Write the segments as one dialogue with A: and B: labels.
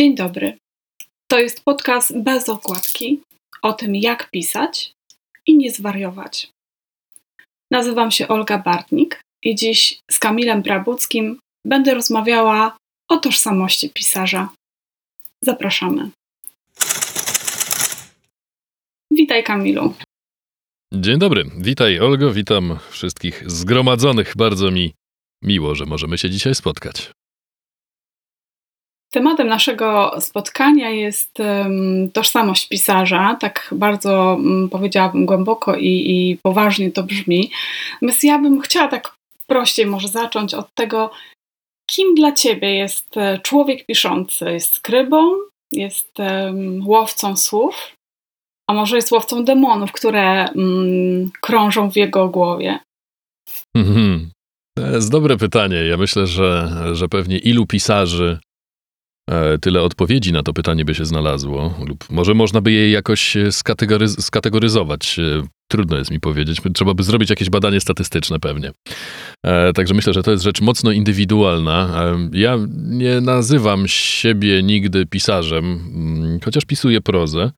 A: Dzień dobry. To jest podcast bez okładki o tym, jak pisać i nie zwariować. Nazywam się Olga Bartnik i dziś z Kamilem Brabuckim będę rozmawiała o tożsamości pisarza. Zapraszamy. Witaj, Kamilu.
B: Dzień dobry. Witaj, Olgo. Witam wszystkich zgromadzonych. Bardzo mi miło, że możemy się dzisiaj spotkać.
A: Tematem naszego spotkania jest tożsamość pisarza. Tak bardzo um, powiedziałabym głęboko i, i, poważnie to brzmi. Natomiast ja bym chciała tak prościej może zacząć od tego, kim dla ciebie jest e, człowiek piszący? Jest skrybą? Jest łowcą słów? A może jest łowcą demonów, które mm, krążą w jego głowie?
B: Mhm. To jest dobre pytanie. Ja myślę, że, że pewnie ilu pisarzy tyle odpowiedzi na to pytanie by się znalazło, lub może można by je jakoś e, skategoryz skategoryzować. E, trudno jest mi powiedzieć. Trzeba by zrobić jakieś badanie statystyczne pewnie. Także myślę, że to jest rzecz mocno indywidualna. Ja nie nazywam siebie nigdy pisarzem, mm, chociaż pisuję prozę.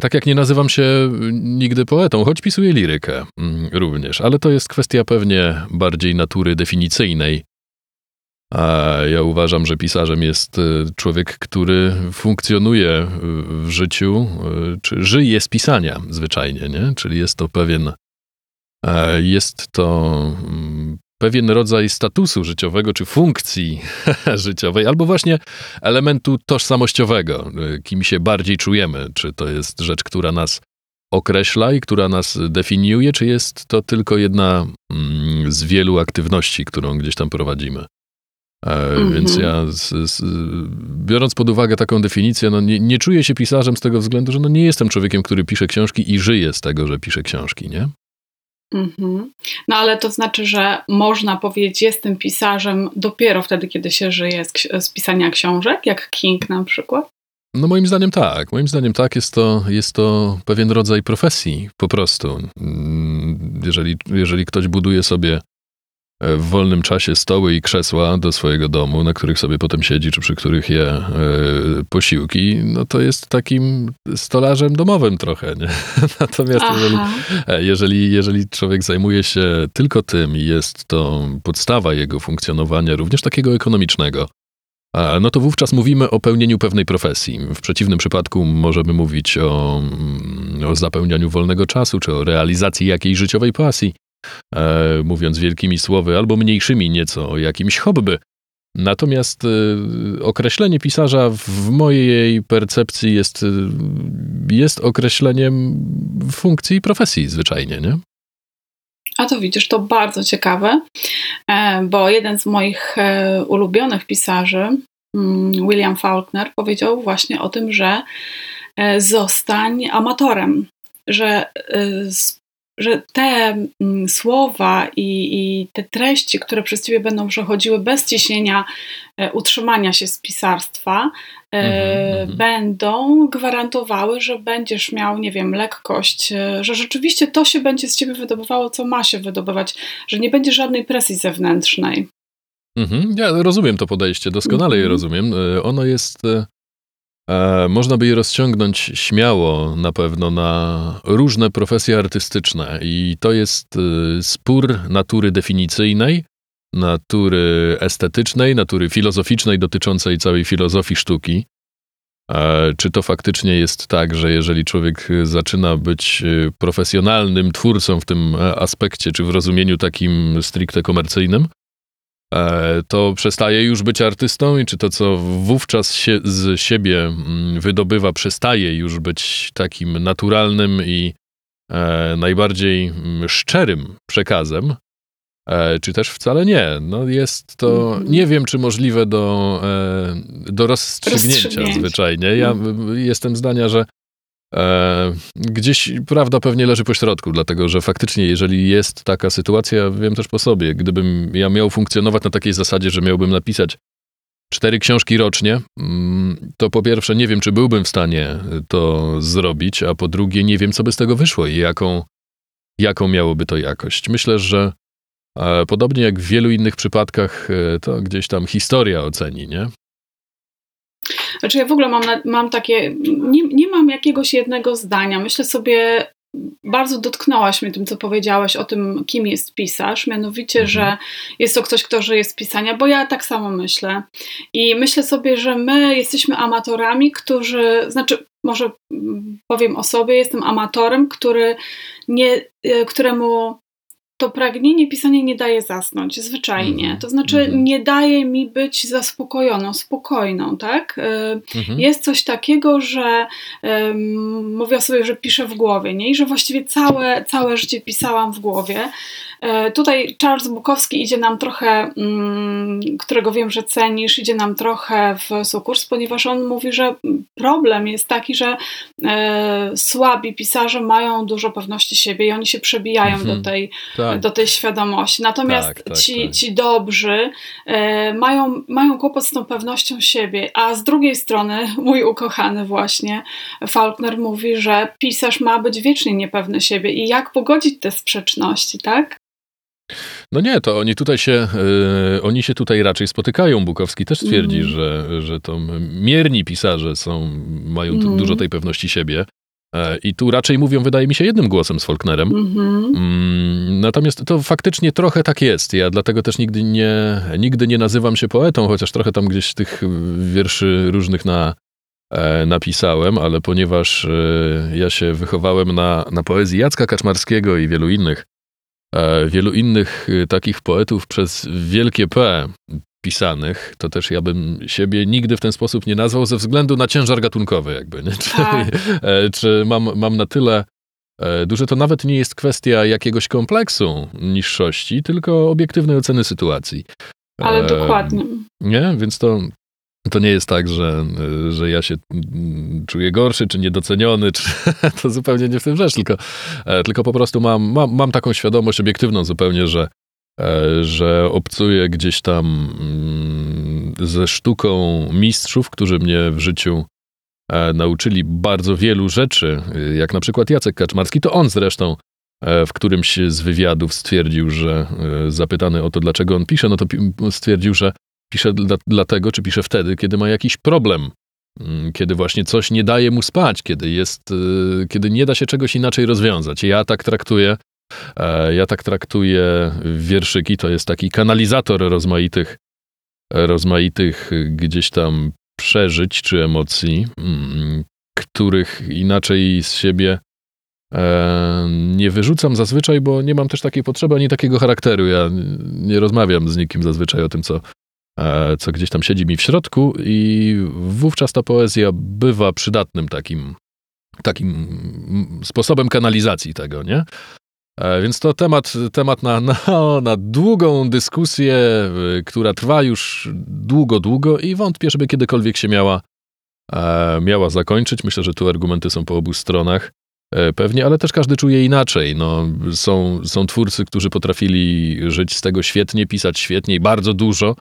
B: Tak jak nie nazywam się nigdy poetą, choć pisuję lirykę mm, również, ale to jest kwestia pewnie bardziej natury definicyjnej ja uważam, że pisarzem jest e, człowiek, który funkcjonuje w życiu, e, czy żyje z pisania zwyczajnie, nie? Czyli jest to pewien, e, jest to mm, pewien rodzaj statusu życiowego, czy funkcji życiowej, albo właśnie elementu tożsamościowego, kim się bardziej czujemy. Czy to jest rzecz, która nas określa i która nas definiuje, czy jest to tylko jedna mm, z wielu aktywności, którą gdzieś tam prowadzimy. Mm-hmm. Więc ja, z, z, biorąc pod uwagę taką definicję, no nie, nie, czuję się pisarzem z tego względu, że no nie jestem człowiekiem, który pisze książki i żyje z tego, że pisze książki, nie?
A: Mm-hmm. No ale to znaczy, że można powiedzieć, jestem pisarzem dopiero wtedy, kiedy się żyje z, z pisania książek, jak King na przykład?
B: No moim zdaniem tak. Moim zdaniem tak, jest to, jest to pewien rodzaj profesji po prostu. Mm, jeżeli, jeżeli ktoś buduje sobie w wolnym czasie stoły i krzesła do swojego domu, na których sobie potem siedzi, czy przy których je e, posiłki, no to jest takim stolarzem domowym trochę. Nie? Natomiast jeżeli, e, jeżeli, jeżeli człowiek zajmuje się tylko tym i jest to podstawa jego funkcjonowania, również takiego ekonomicznego, no to wówczas mówimy o pełnieniu pewnej profesji. W przeciwnym przypadku możemy mówić o, mm, o zapełnianiu wolnego czasu, czy o realizacji jakiejś życiowej pasji e, mówiąc wielkimi słowy, albo mniejszymi nieco o jakimś hobby. Natomiast e, określenie pisarza w mojej percepcji jest, e, jest określeniem funkcji i profesji zwyczajnie, nie?
A: A to widzisz, to bardzo ciekawe, e, bo jeden z moich e, ulubionych pisarzy, mm, William Faulkner, powiedział właśnie o tym, że zostań amatorem, że że te mm, słowa i, i, te treści, które przez ciebie będą przechodziły bez ciśnienia e, utrzymania się z pisarstwa, e, mhm, mhm. będą gwarantowały, że będziesz miał, nie wiem, lekkość, e, że rzeczywiście to się będzie z ciebie wydobywało, co ma się wydobywać, że nie będzie żadnej presji zewnętrznej.
B: Mhm, ja rozumiem to podejście, doskonale je mhm. rozumiem. Ono jest E, można by je rozciągnąć śmiało na pewno na różne profesje artystyczne, i to jest e, spór natury definicyjnej, natury estetycznej, natury filozoficznej dotyczącej całej filozofii sztuki. E, czy to faktycznie jest tak, że jeżeli człowiek zaczyna być profesjonalnym twórcą w tym aspekcie, czy w rozumieniu takim stricte komercyjnym, to przestaje już być artystą i czy to, co wówczas się z siebie mm, wydobywa, przestaje już być takim naturalnym i e, najbardziej mm, szczerym przekazem, e, czy też wcale nie. No jest to, mhm. nie wiem, czy możliwe do, do rozstrzygnięcia zwyczajnie. Ja mhm. jestem zdania, że E, gdzieś prawda pewnie leży po środku, dlatego że faktycznie, jeżeli jest taka sytuacja, wiem też po sobie, gdybym ja miał funkcjonować na takiej zasadzie, że miałbym napisać cztery książki rocznie, mm, to po pierwsze nie wiem, czy byłbym w stanie to zrobić, a po drugie nie wiem, co by z tego wyszło i jaką, jaką miałoby to jakość. Myślę, że e, podobnie jak w wielu innych przypadkach, e, to gdzieś tam historia oceni, nie?
A: Znaczy ja w ogóle mam, mam takie, nie, nie mam jakiegoś jednego zdania. Myślę sobie, bardzo dotknęłaś mnie tym, co powiedziałaś o tym, kim jest pisarz, mianowicie, mhm. że jest to ktoś, kto żyje z pisania, bo ja tak samo myślę. I myślę sobie, że my jesteśmy amatorami, którzy, znaczy, może powiem o sobie, jestem amatorem, który nie, e, któremu to pragnienie pisania nie daje zasnąć, zwyczajnie. Mhm. To znaczy, mhm. nie daje mi być zaspokojoną, spokojną, tak? E, mhm. Jest coś takiego, że um, mówię sobie, że piszę w głowie, nie? I że właściwie całe, całe życie pisałam w głowie. E, tutaj Charles Bukowski idzie nam trochę, mm, którego wiem, że cenisz, idzie nam trochę w sukurs, ponieważ on mówi, że problem jest taki, że e, słabi pisarze mają dużo pewności siebie i oni się przebijają do, tej, tak. Do tej świadomości. Natomiast tak, tak, ci, tak. ci dobrzy e, mają, mają kłopot z tą pewnością siebie, a z drugiej strony mój ukochany właśnie Faulkner mówi, że pisarz ma być wiecznie niepewny siebie i jak pogodzić te sprzeczności, tak?
B: No nie, to oni tutaj się, y, oni się tutaj raczej spotykają. Bukowski też twierdzi, mm. że, że to mierni pisarze są, mają mm. dużo tej pewności siebie. E, I tu raczej mówią, wydaje mi się, jednym głosem z Faulknerem. Mm-hmm. Natomiast to faktycznie trochę tak jest. Ja dlatego też nigdy nie, nigdy nie nazywam się poetą, chociaż trochę tam gdzieś tych wierszy różnych na, e, napisałem, ale ponieważ ja się wychowałem na, na poezji Jacka Kaczmarskiego i wielu innych, E, wielu innych y, takich poetów przez wielkie P pisanych, to też ja bym siebie nigdy w ten sposób nie nazwał ze względu na ciężar gatunkowy jakby, nie? Czy, tak. E, czy mam, mam na tyle e, duże, to nawet nie jest kwestia jakiegoś kompleksu niższości, tylko obiektywnej oceny sytuacji.
A: Ale dokładnie.
B: Nie? Więc to, to nie jest tak, że, że ja się czuję gorszy, czy niedoceniony, czy, to zupełnie nie w tym rzecz, tylko, e, tylko po prostu mam, mam, mam taką świadomość obiektywną zupełnie, że, e, że obcuję gdzieś tam mm, ze sztuką mistrzów, którzy mnie w życiu e, nauczyli bardzo wielu rzeczy, jak na przykład Jacek Kaczmarski, to on zresztą w którymś z wywiadów stwierdził, że zapytany o to, dlaczego on pisze, no to stwierdził, że pisze dla, dlatego, czy pisze wtedy, kiedy ma jakiś problem, mm, kiedy właśnie coś nie daje mu spać, kiedy jest, kiedy nie da się czegoś inaczej rozwiązać. Ja tak traktuję, e, ja tak traktuję wierszyki, to jest taki kanalizator rozmaitych, rozmaitych gdzieś tam przeżyć czy emocji, mm, których inaczej z siebie e, nie wyrzucam zazwyczaj, bo nie mam też takiej potrzeby ani takiego charakteru. Ja nie rozmawiam z nikim zazwyczaj o tym, co, E, co gdzieś tam siedzi mi w środku i wówczas ta poezja bywa przydatnym takim, takim sposobem kanalizacji tego, nie? E, więc to temat, temat na, na, na długą dyskusję, która trwa już długo, długo i wątpię, żeby kiedykolwiek się miała, e, miała zakończyć. Myślę, że tu argumenty są po obu stronach. Pewnie, ale też każdy czuje inaczej. No, są, są twórcy, którzy potrafili żyć z tego świetnie, pisać świetnie i bardzo dużo,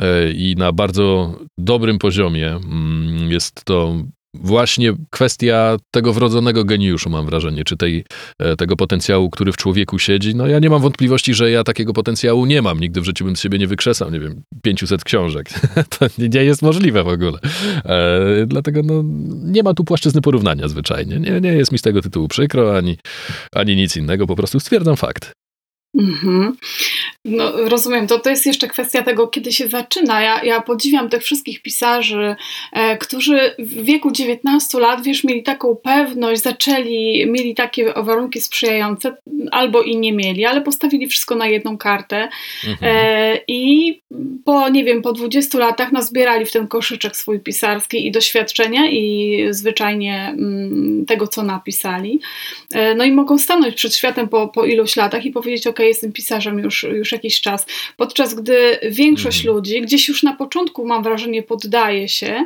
B: E, i na bardzo dobrym poziomie. Mm, jest to właśnie kwestia tego wrodzonego geniuszu, mam wrażenie, czy tej, e, tego potencjału, który w człowieku siedzi. No ja nie mam wątpliwości, że ja takiego potencjału nie mam. Nigdy w życiu bym z siebie nie wykrzesał, nie wiem, 500 książek. to nie jest możliwe w ogóle. E, dlatego no, nie ma tu płaszczyzny porównania zwyczajnie. Nie, nie jest mi z tego tytułu przykro, ani, ani nic innego. Po prostu stwierdzam fakt.
A: Mhm. No, rozumiem, to, to jest jeszcze kwestia tego, kiedy się zaczyna. Ja, ja podziwiam tych wszystkich pisarzy, e, którzy w wieku 19 lat, wiesz, mieli taką pewność, zaczęli, mieli takie warunki sprzyjające, albo i nie mieli, ale postawili wszystko na jedną kartę mhm. e, i po, nie wiem, po 20 latach nazbierali w ten koszyczek swój pisarski i doświadczenia i zwyczajnie mm, tego, co napisali. E, no i mogą stanąć przed światem po, po iluś latach i powiedzieć, ok, jestem pisarzem już, już jakiś czas. Podczas gdy większość mhm. ludzi gdzieś już na początku, mam wrażenie, poddaje się.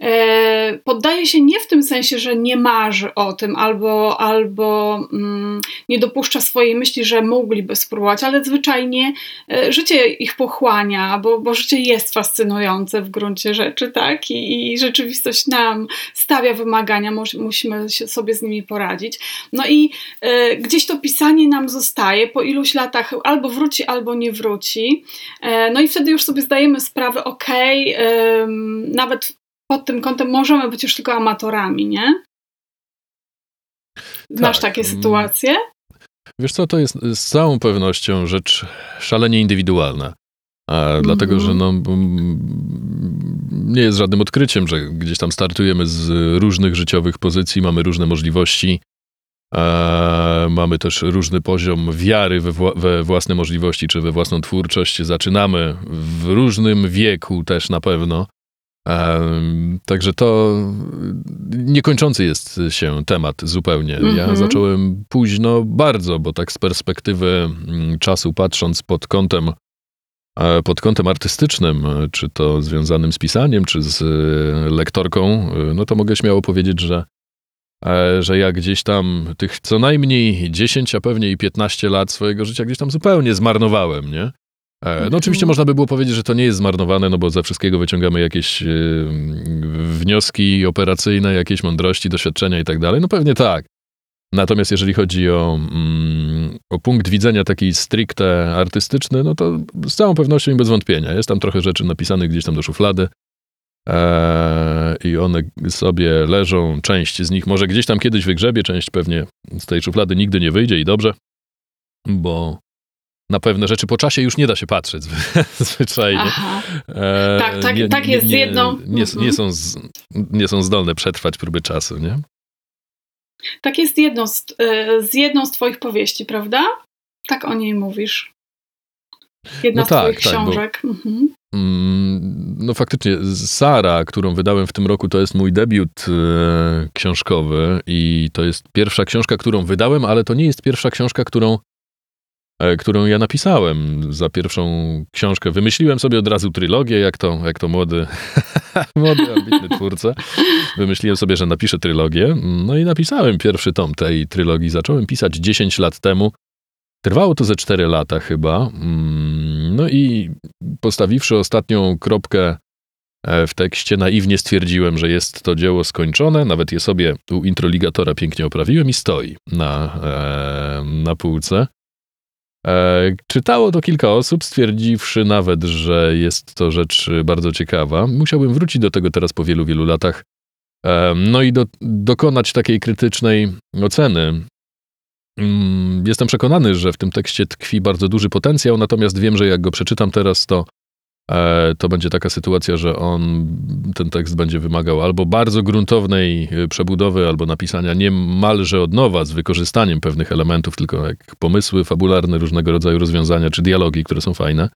A: E, poddaje się nie w tym sensie, że nie marzy o tym albo, albo mm, nie dopuszcza swojej myśli, że mogliby spróbować, ale zwyczajnie e, życie ich pochłania, bo, bo życie jest fascynujące w gruncie rzeczy, tak? I, i rzeczywistość nam stawia wymagania, musimy sobie z nimi poradzić. No i e, gdzieś to pisanie nam zostaje po iluś latach albo wróci, albo nie wróci. E, no i wtedy już sobie zdajemy sprawę, okej, okay, nawet pod tym kątem możemy być już tylko amatorami, nie? Znasz tak. takie mm. sytuacje?
B: Wiesz co, to jest z całą pewnością rzecz szalenie indywidualna. A dlatego, że no, nie jest żadnym odkryciem, że gdzieś tam startujemy z różnych życiowych pozycji, mamy różne możliwości, mamy też różny poziom wiary we, wła we, własne możliwości czy we własną twórczość. Zaczynamy w różnym wieku też na pewno. Także to niekończący jest się temat zupełnie. Mm -hmm. Ja mhm. zacząłem późno bardzo, bo tak z perspektywy mm, czasu patrząc pod kątem e, pod kątem artystycznym, czy to związanym z pisaniem, czy z e, lektorką, e, no to mogę śmiało powiedzieć, że, że ja gdzieś tam tych co najmniej 10, a pewnie i 15 lat swojego życia gdzieś tam zupełnie zmarnowałem, nie? E, no oczywiście można by było powiedzieć, że to nie jest zmarnowane, no bo ze wszystkiego wyciągamy jakieś e, wnioski operacyjne, jakieś mądrości, doświadczenia i tak dalej. No pewnie tak. Natomiast jeżeli chodzi o, mm, o punkt widzenia taki stricte artystyczny, no to z całą pewnością i bez wątpienia. Jest tam trochę rzeczy napisanych gdzieś tam do szuflady e, i one sobie leżą. Część z nich może gdzieś tam kiedyś wygrzebie, część pewnie z tej szuflady nigdy nie wyjdzie i dobrze, bo na pewne rzeczy po czasie już nie da się patrzeć zwyczajnie.
A: E, tak, tak, nie, tak jest
B: nie,
A: z jedną.
B: Nie, nie, mhm. są z, nie są zdolne przetrwać próby czasu, nie?
A: Tak jest jedną z, e, z jedną z twoich powieści, prawda? Tak o niej mówisz. Jedna no z tak, twoich tak, książek. Bo, mhm.
B: Mm, no faktycznie, Sara, którą wydałem w tym roku, to jest mój debiut e, książkowy i to jest pierwsza książka, którą wydałem, ale to nie jest pierwsza książka, którą E, którą ja napisałem za pierwszą książkę. Wymyśliłem sobie od razu trylogię, jak to, jak to młody, młody, ambitny twórca. Wymyśliłem sobie, że napiszę trylogię. No i napisałem pierwszy tom tej trylogii. Zacząłem pisać 10 lat temu. Trwało to ze 4 lata chyba. Mm, no i postawiwszy ostatnią kropkę e, w tekście, naiwnie stwierdziłem, że jest to dzieło skończone. Nawet je sobie u introligatora pięknie oprawiłem i stoi na, e, na półce. E, czytało to kilka osób, stwierdziwszy nawet, że jest to rzecz bardzo ciekawa. Musiałbym wrócić do tego teraz po wielu, wielu latach. No i do, dokonać takiej krytycznej oceny. Mm, jestem przekonany, że w tym tekście tkwi bardzo duży potencjał, natomiast wiem, że jak go przeczytam teraz, to to będzie taka sytuacja, że on, ten tekst będzie wymagał albo bardzo gruntownej e, przebudowy, albo napisania niemalże od nowa, z wykorzystaniem pewnych elementów, tylko jak pomysły fabularne, różnego rodzaju rozwiązania, czy dialogi, które są fajne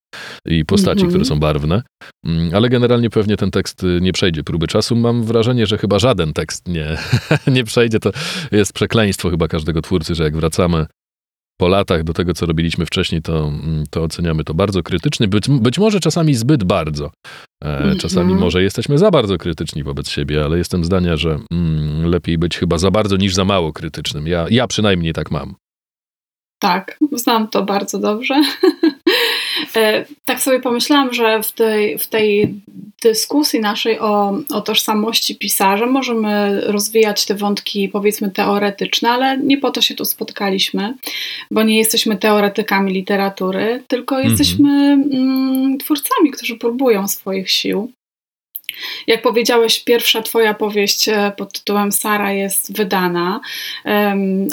B: i postaci, mm -hmm. które są barwne. Mm, ale generalnie pewnie ten tekst y, nie przejdzie próby czasu. Mam wrażenie, że chyba żaden tekst nie, nie przejdzie. To jest przekleństwo chyba każdego twórcy, że jak wracamy po latach do tego, co robiliśmy wcześniej, to, mm, to oceniamy to bardzo krytycznie. Być, być może czasami zbyt bardzo. E, czasami mm może jesteśmy za bardzo krytyczni wobec siebie, ale jestem zdania, że mm, lepiej być chyba za bardzo niż za mało krytycznym. Ja, ja przynajmniej tak mam.
A: Tak, znam to bardzo dobrze. E, tak sobie pomyślałam, że w tej, w tej dyskusji naszej o, o tożsamości pisarza możemy rozwijać te wątki, powiedzmy, teoretyczne, ale nie po to się tu spotkaliśmy, bo nie jesteśmy teoretykami literatury, tylko mhm. jesteśmy mm, twórcami, którzy próbują swoich sił. Jak powiedziałeś, pierwsza Twoja powieść e, pod tytułem Sara jest wydana.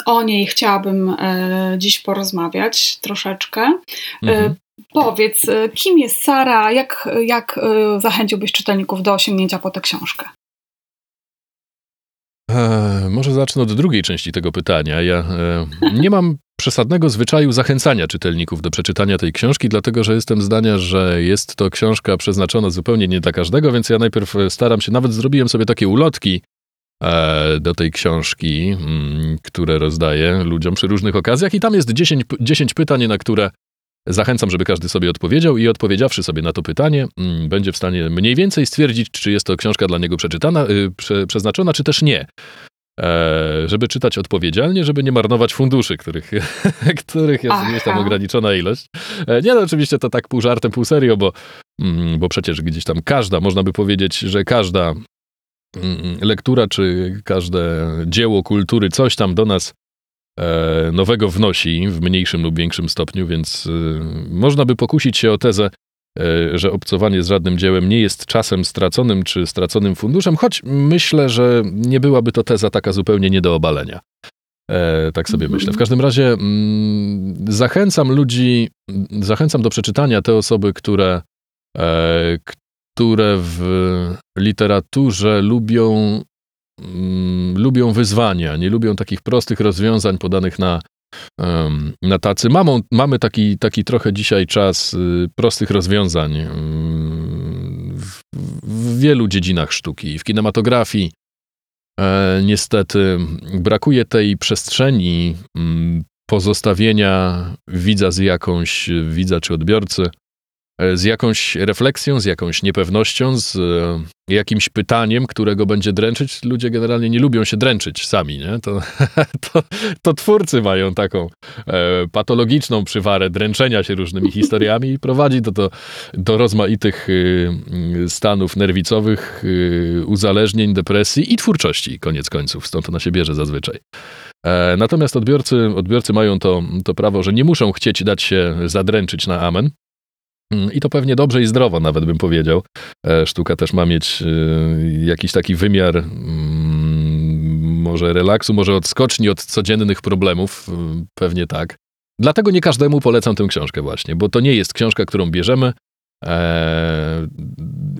A: O niej chciałabym e, dziś porozmawiać troszeczkę. Mhm. Powiedz, y, kim jest Sara? Jak, jak y, zachęciłbyś czytelników do osiągnięcia po tę książkę?
B: E, może zacznę od drugiej części tego pytania. Ja e, nie mam przesadnego zwyczaju zachęcania czytelników do przeczytania tej książki, dlatego że jestem zdania, że jest to książka przeznaczona zupełnie nie dla każdego, więc ja najpierw staram się, nawet zrobiłem sobie takie ulotki e, do tej książki, m, mm, które rozdaję ludziom przy różnych okazjach i tam jest 10, 10 pytań, na które Zachęcam, żeby każdy sobie odpowiedział i odpowiedziawszy sobie na to pytanie, mm, będzie w stanie mniej więcej stwierdzić, czy jest to książka dla niego przeczytana, y, prze, przeznaczona, czy też nie. E, żeby czytać odpowiedzialnie, żeby nie marnować funduszy, których, których jest gdzieś tam ograniczona ilość. E, nie, no oczywiście to tak pół żartem, pół serio, bo, mm, bo przecież gdzieś tam każda, można by powiedzieć, że każda mm, lektura, czy każde dzieło kultury coś tam do nas nowego wnosi w mniejszym lub większym stopniu, więc e, można by pokusić się o tezę, że obcowanie z żadnym dziełem nie jest czasem straconym czy straconym funduszem, choć myślę, że nie byłaby to teza taka zupełnie nie do obalenia. E, tak sobie myślę. W każdym razie mm, zachęcam ludzi, zachęcam do przeczytania te osoby, które, e, które w literaturze lubią, mm, lubią wyzwania, nie lubią takich prostych rozwiązań podanych na, na tacy. Mamy taki, taki trochę dzisiaj czas y, prostych rozwiązań mm, w, w wielu dziedzinach sztuki, w kinematografii, E, niestety brakuje tej przestrzeni mm, pozostawienia widza z jakąś, widza czy odbiorcy, z jakąś refleksją, z jakąś niepewnością, z e, jakimś pytaniem, którego będzie dręczyć. Ludzie generalnie nie lubią się dręczyć sami, nie? To, to, to twórcy mają taką e, patologiczną przywarę dręczenia się różnymi historiami i prowadzi to do, do rozmaitych stanów nerwicowych, uzależnień, depresji i twórczości, koniec końców. Stąd ona się bierze zazwyczaj. Natomiast odbiorcy, odbiorcy mają to, to prawo, że nie muszą chcieć dać się zadręczyć na amen. Mm, I to pewnie dobrze i zdrowo, nawet bym powiedział. E, sztuka też ma mieć e, jakiś taki wymiar mm, może relaksu, może odskoczni od codziennych problemów, e, pewnie tak. Dlatego nie każdemu polecam tę książkę właśnie, bo to nie jest książka, którą bierzemy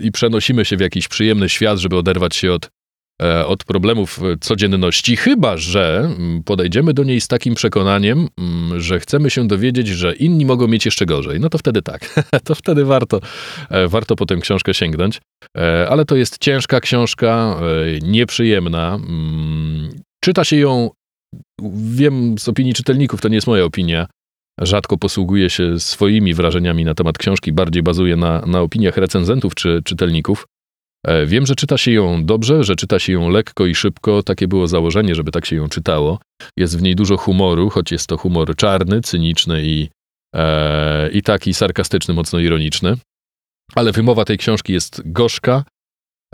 B: i przenosimy się w jakiś przyjemny świat, żeby oderwać się od od problemów codzienności, chyba że mm, podejdziemy do niej z takim przekonaniem, mm, że chcemy się dowiedzieć, że inni mogą mieć jeszcze gorzej. No to wtedy tak, to wtedy warto, e, warto po tę książkę sięgnąć. E, ale to jest ciężka książka, nieprzyjemna. Mm, czyta się ją, wiem z opinii czytelników, to nie jest moja opinia, rzadko posługuje się swoimi wrażeniami na temat książki, bardziej bazuje na, na opiniach recenzentów czy czytelników. E, wiem, że czyta się ją dobrze, że czyta się ją lekko i szybko. Takie było założenie, żeby tak się ją czytało. Jest w niej dużo humoru, choć jest to humor czarny, cyniczny i, e, i taki sarkastyczny, mocno ironiczny. Ale wymowa tej książki jest gorzka.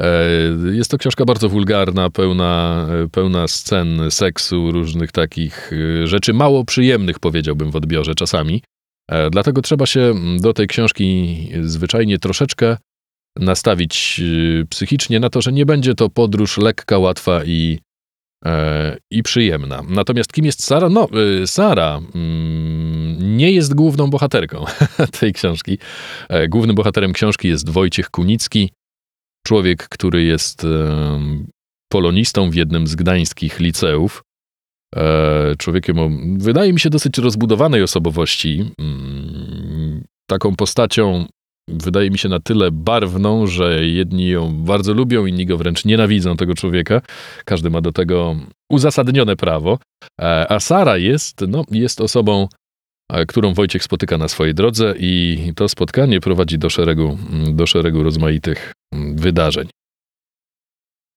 B: E, jest to książka bardzo wulgarna, pełna, pełna scen seksu, różnych takich e, rzeczy mało przyjemnych, powiedziałbym w odbiorze czasami. E, dlatego trzeba się do tej książki zwyczajnie troszeczkę nastawić y, psychicznie na to, że nie będzie to podróż lekka, łatwa i, e, i przyjemna. Natomiast kim jest Sara? No, y, Sara mm, nie jest główną bohaterką tej książki. E, głównym bohaterem książki jest Wojciech Kunicki, człowiek, który jest polonistą w jednym z gdańskich liceów. E, człowiekiem o, wydaje mi się, dosyć rozbudowanej osobowości. Mm, taką postacią wydaje mi się na tyle barwną, że jedni ją bardzo lubią, inni go wręcz nienawidzą tego człowieka. Każdy ma do tego uzasadnione prawo. E, a Sara jest, no, jest osobą, e, którą Wojciech spotyka na swojej drodze i to spotkanie prowadzi do szeregu, do szeregu rozmaitych wydarzeń.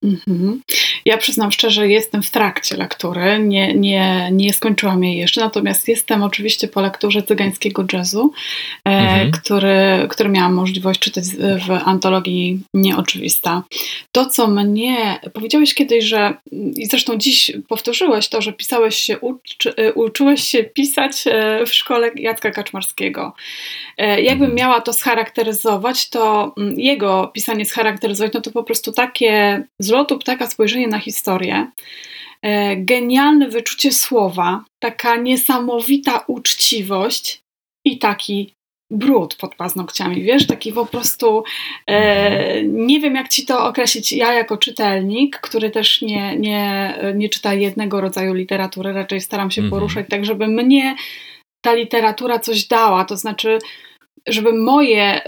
A: Mhm. Ja przyznam szczerze, jestem w trakcie lektury, nie, nie, nie skończyłam jej jeszcze, natomiast jestem oczywiście po lekturze cygańskiego jazzu, e, mhm. który, który miałam możliwość czytać w antologii Nieoczywista. To, co mnie, powiedziałeś kiedyś, że i zresztą dziś powtórzyłeś to, że pisałeś się, uczy, e, uczyłeś się pisać e, w szkole Jacka Kaczmarskiego. Jakbym mhm. miała to scharakteryzować, to mm, jego pisanie scharakteryzować, no to po prostu takie lotu ptaka spojrzenie na historię, e, genialne wyczucie słowa, taka niesamowita uczciwość i taki brud pod paznokciami, wiesz, taki po prostu e, nie wiem jak ci to określić, ja jako czytelnik, który też nie, nie, nie czyta jednego rodzaju literatury, raczej staram się mm -hmm. poruszać tak, żeby mnie ta literatura coś dała, to znaczy żeby moje,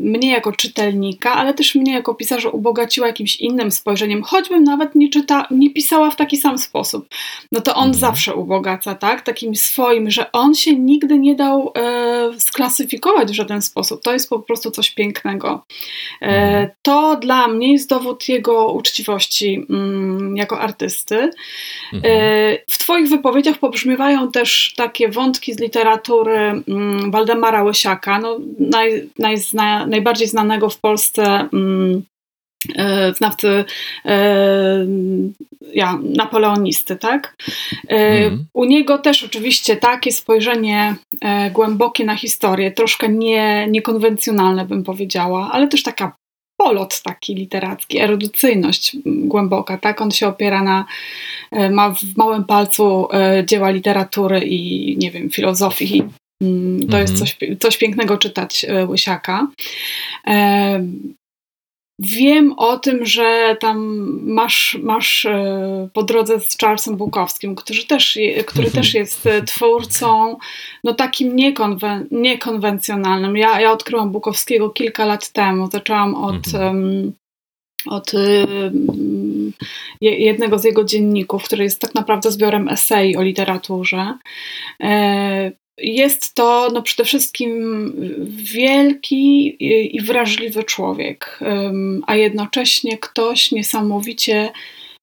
A: mnie jako czytelnika, ale też mnie jako pisarza ubogaciła jakimś innym spojrzeniem, choćbym nawet nie, czyta, nie pisała w taki sam sposób, no to on mhm. zawsze ubogaca, tak? Takim swoim, że on się nigdy nie dał e, sklasyfikować w żaden sposób. To jest po prostu coś pięknego. E, mhm. to dla mnie jest dowód jego uczciwości mm, jako artysty. E, mhm. w Twoich wypowiedziach pobrzmiewają też takie wątki z literatury mm, Waldemara Łysiaka, no, naj, najzna, najbardziej znanego w Polsce mm, e, znawcy e, ja, napoleonisty, tak? Mm. U niego też oczywiście takie spojrzenie głębokie na historię, troszkę nie, niekonwencjonalne bym powiedziała, ale też taka polot taki literacki, erudycyjność głęboka, tak? On się opiera na, ma w małym palcu dzieła literatury i nie wiem, filozofii. Mm, to jest mhm. coś, coś pięknego czytać Łysiaka. Wiem o tym, że tam masz, masz e, po drodze z Charlesem Bukowskim, który też, który też jest e, twórcą no takim niekonwen, niekonwencjonalnym. Ja, ja odkryłam Bukowskiego kilka lat temu. Zaczęłam od, um, od jednego z jego dzienników, który jest tak naprawdę zbiorem esei o literaturze. E, jest to no, przede wszystkim wielki i wrażliwy człowiek, a jednocześnie ktoś niesamowicie,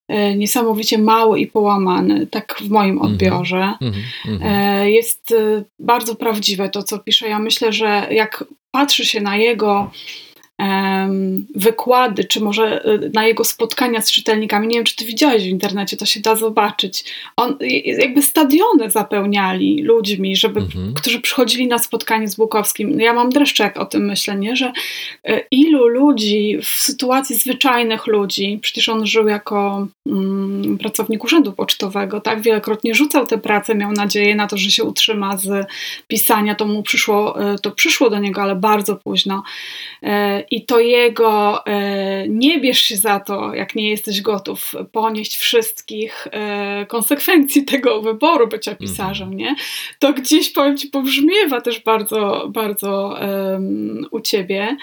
A: e, niesamowicie mały i połamany, tak w moim mhm. odbiorze. Mm -hmm. Jest e, bardzo prawdziwe to, co pisze. Ja myślę, że jak patrzy się na jego wykłady, czy może y, na jego spotkania z czytelnikami. Nie wiem, czy ty widziałeś w internecie, to się da zobaczyć. On jakby stadiony zapełniali ludźmi, żeby, mhm. którzy przychodzili na spotkanie z Bukowskim. Ja mam dreszcze, jak o tym myślę, nie? że y, ilu ludzi w sytuacji zwyczajnych ludzi, przecież on żył jako mm, pracownik urzędu pocztowego, tak? Wielokrotnie rzucał tę pracę, miał nadzieję na to, że się utrzyma z pisania. To mu przyszło, y, to przyszło do niego, ale bardzo późno i to jego e, nie bierz się za to, jak nie jesteś gotów ponieść wszystkich e, konsekwencji tego wyboru bycia mhm. pisarzem, nie? To gdzieś, powiem ci, pobrzmiewa też bardzo, bardzo um, u ciebie.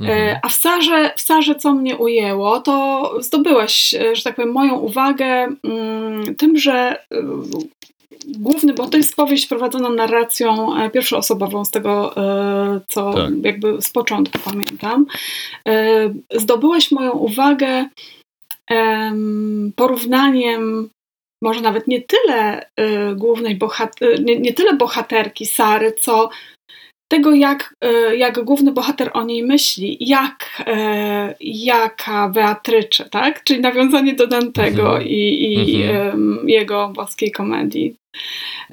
A: E, mhm. A w Sarze, w Sarze, co mnie ujęło, to zdobyłeś, że tak powiem, moją uwagę um, tym, że główny, bo to jest powieść prowadzona narracją e, pierwszoosobową z tego, e, co tak. jakby z początku pamiętam. E, zdobyłeś moją uwagę porównaniem może nawet nie tyle głównej bohater, nie, nie tyle bohaterki Sary, co tego, jak, jak główny bohater o niej myśli, jak, jaka Beatrycze, tak? Czyli nawiązanie do Dantego mhm. i, i mhm. jego boskiej komedii.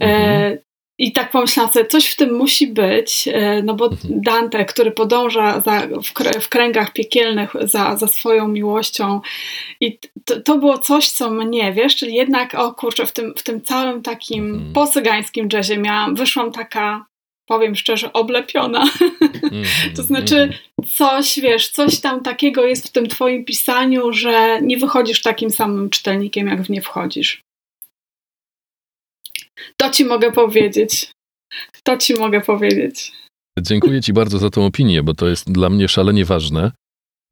A: E, mhm. I tak pomyślałam sobie, coś w tym musi być, e, no bo mhm. Dante, który podąża za, w, w, kręgach piekielnych za, za swoją miłością i to, to, było coś, co mnie, wiesz, czyli jednak, o kurczę, w tym, w tym całym takim mhm. posygańskim jazzie miałam, wyszłam taka, powiem szczerze, oblepiona. Mm, to znaczy mm. coś, wiesz, coś tam takiego jest w tym twoim pisaniu, że nie wychodzisz takim samym czytelnikiem, jak w nie wchodzisz. To ci mogę powiedzieć. To ci mogę powiedzieć.
B: Dziękuję ci bardzo za tą opinię, bo to jest dla mnie szalenie ważne.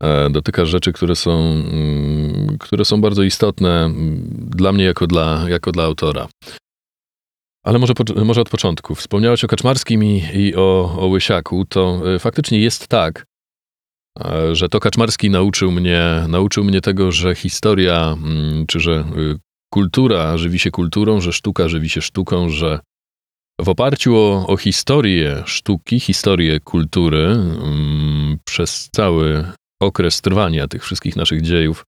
B: E, dotyka rzeczy, które są, mm, które są bardzo istotne mm, dla mnie jako dla, jako dla autora. Ale może, może od początku. Wspomniałeś o Kaczmarskim i, i o, o Łysiaku. To e, faktycznie jest tak, e, że to Kaczmarski nauczył mnie, nauczył mnie tego, że historia, mm, czy że kultura żywi się kulturą, że sztuka żywi się sztuką, że w oparciu o, o historię sztuki, historię kultury, um, przez cały okres trwania tych wszystkich naszych dziejów,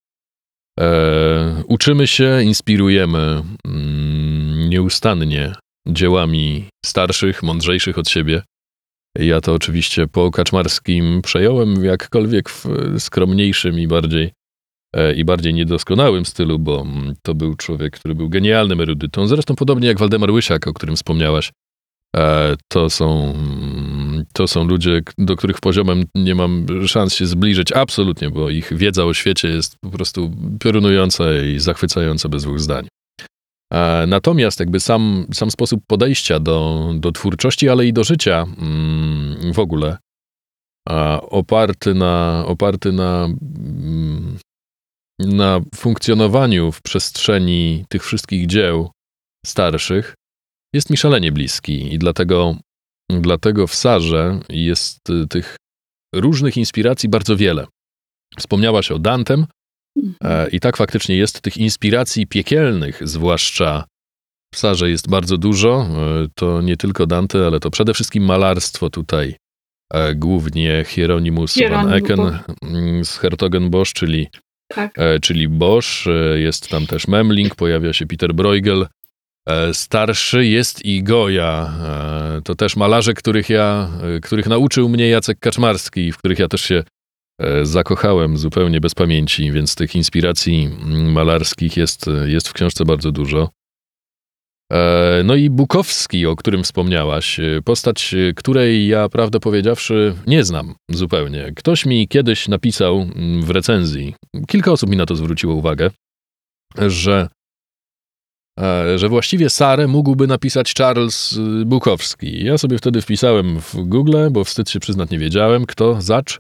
B: e, uczymy się, inspirujemy um, nieustannie dziełami starszych, mądrzejszych od siebie. Ja to oczywiście po Kaczmarskim przejąłem jakkolwiek w skromniejszym i bardziej E, i bardziej niedoskonałym stylu, bo mm, to był człowiek, który był genialnym erudytą. Zresztą podobnie jak Waldemar Łysiak, o którym wspomniałaś. E, to są, mm, to są ludzie, do których poziomem nie mam szans się zbliżyć absolutnie, bo ich wiedza o świecie jest po prostu piorunująca i zachwycająca bez dwóch zdań. E, natomiast jakby sam, sam sposób podejścia do, do twórczości, ale i do życia mm, w ogóle, oparty na, oparty na na funkcjonowaniu w przestrzeni tych wszystkich dzieł starszych jest mi szalenie bliski i dlatego, dlatego w Sarze jest y, tych różnych inspiracji bardzo wiele. Wspomniałaś o Dantem e, i tak faktycznie jest tych inspiracji piekielnych, zwłaszcza w Sarze jest bardzo dużo. E, to nie tylko Dante, ale to przede wszystkim malarstwo tutaj e, głównie Hieronymus van Ecken mm, z Hertogenbosch, czyli, tak. czyli Bosch. Jest tam też Memling, pojawia się Peter Bruegel. Starszy jest i Goja. To też malarze, których ja, których nauczył mnie Jacek Kaczmarski, w których ja też się zakochałem zupełnie bez pamięci, więc tych inspiracji malarskich jest, jest w książce bardzo dużo. E, no i Bukowski, o którym wspomniałaś, e, postać, e, której ja prawdę powiedziawszy nie znam zupełnie. Ktoś mi kiedyś napisał mm, w recenzji, kilka osób mi na to zwróciło uwagę, że, że właściwie Sarę mógłby napisać Charles Bukowski. Ja sobie wtedy wpisałem w Google, bo wstyd się przyznać nie wiedziałem, kto, zacz,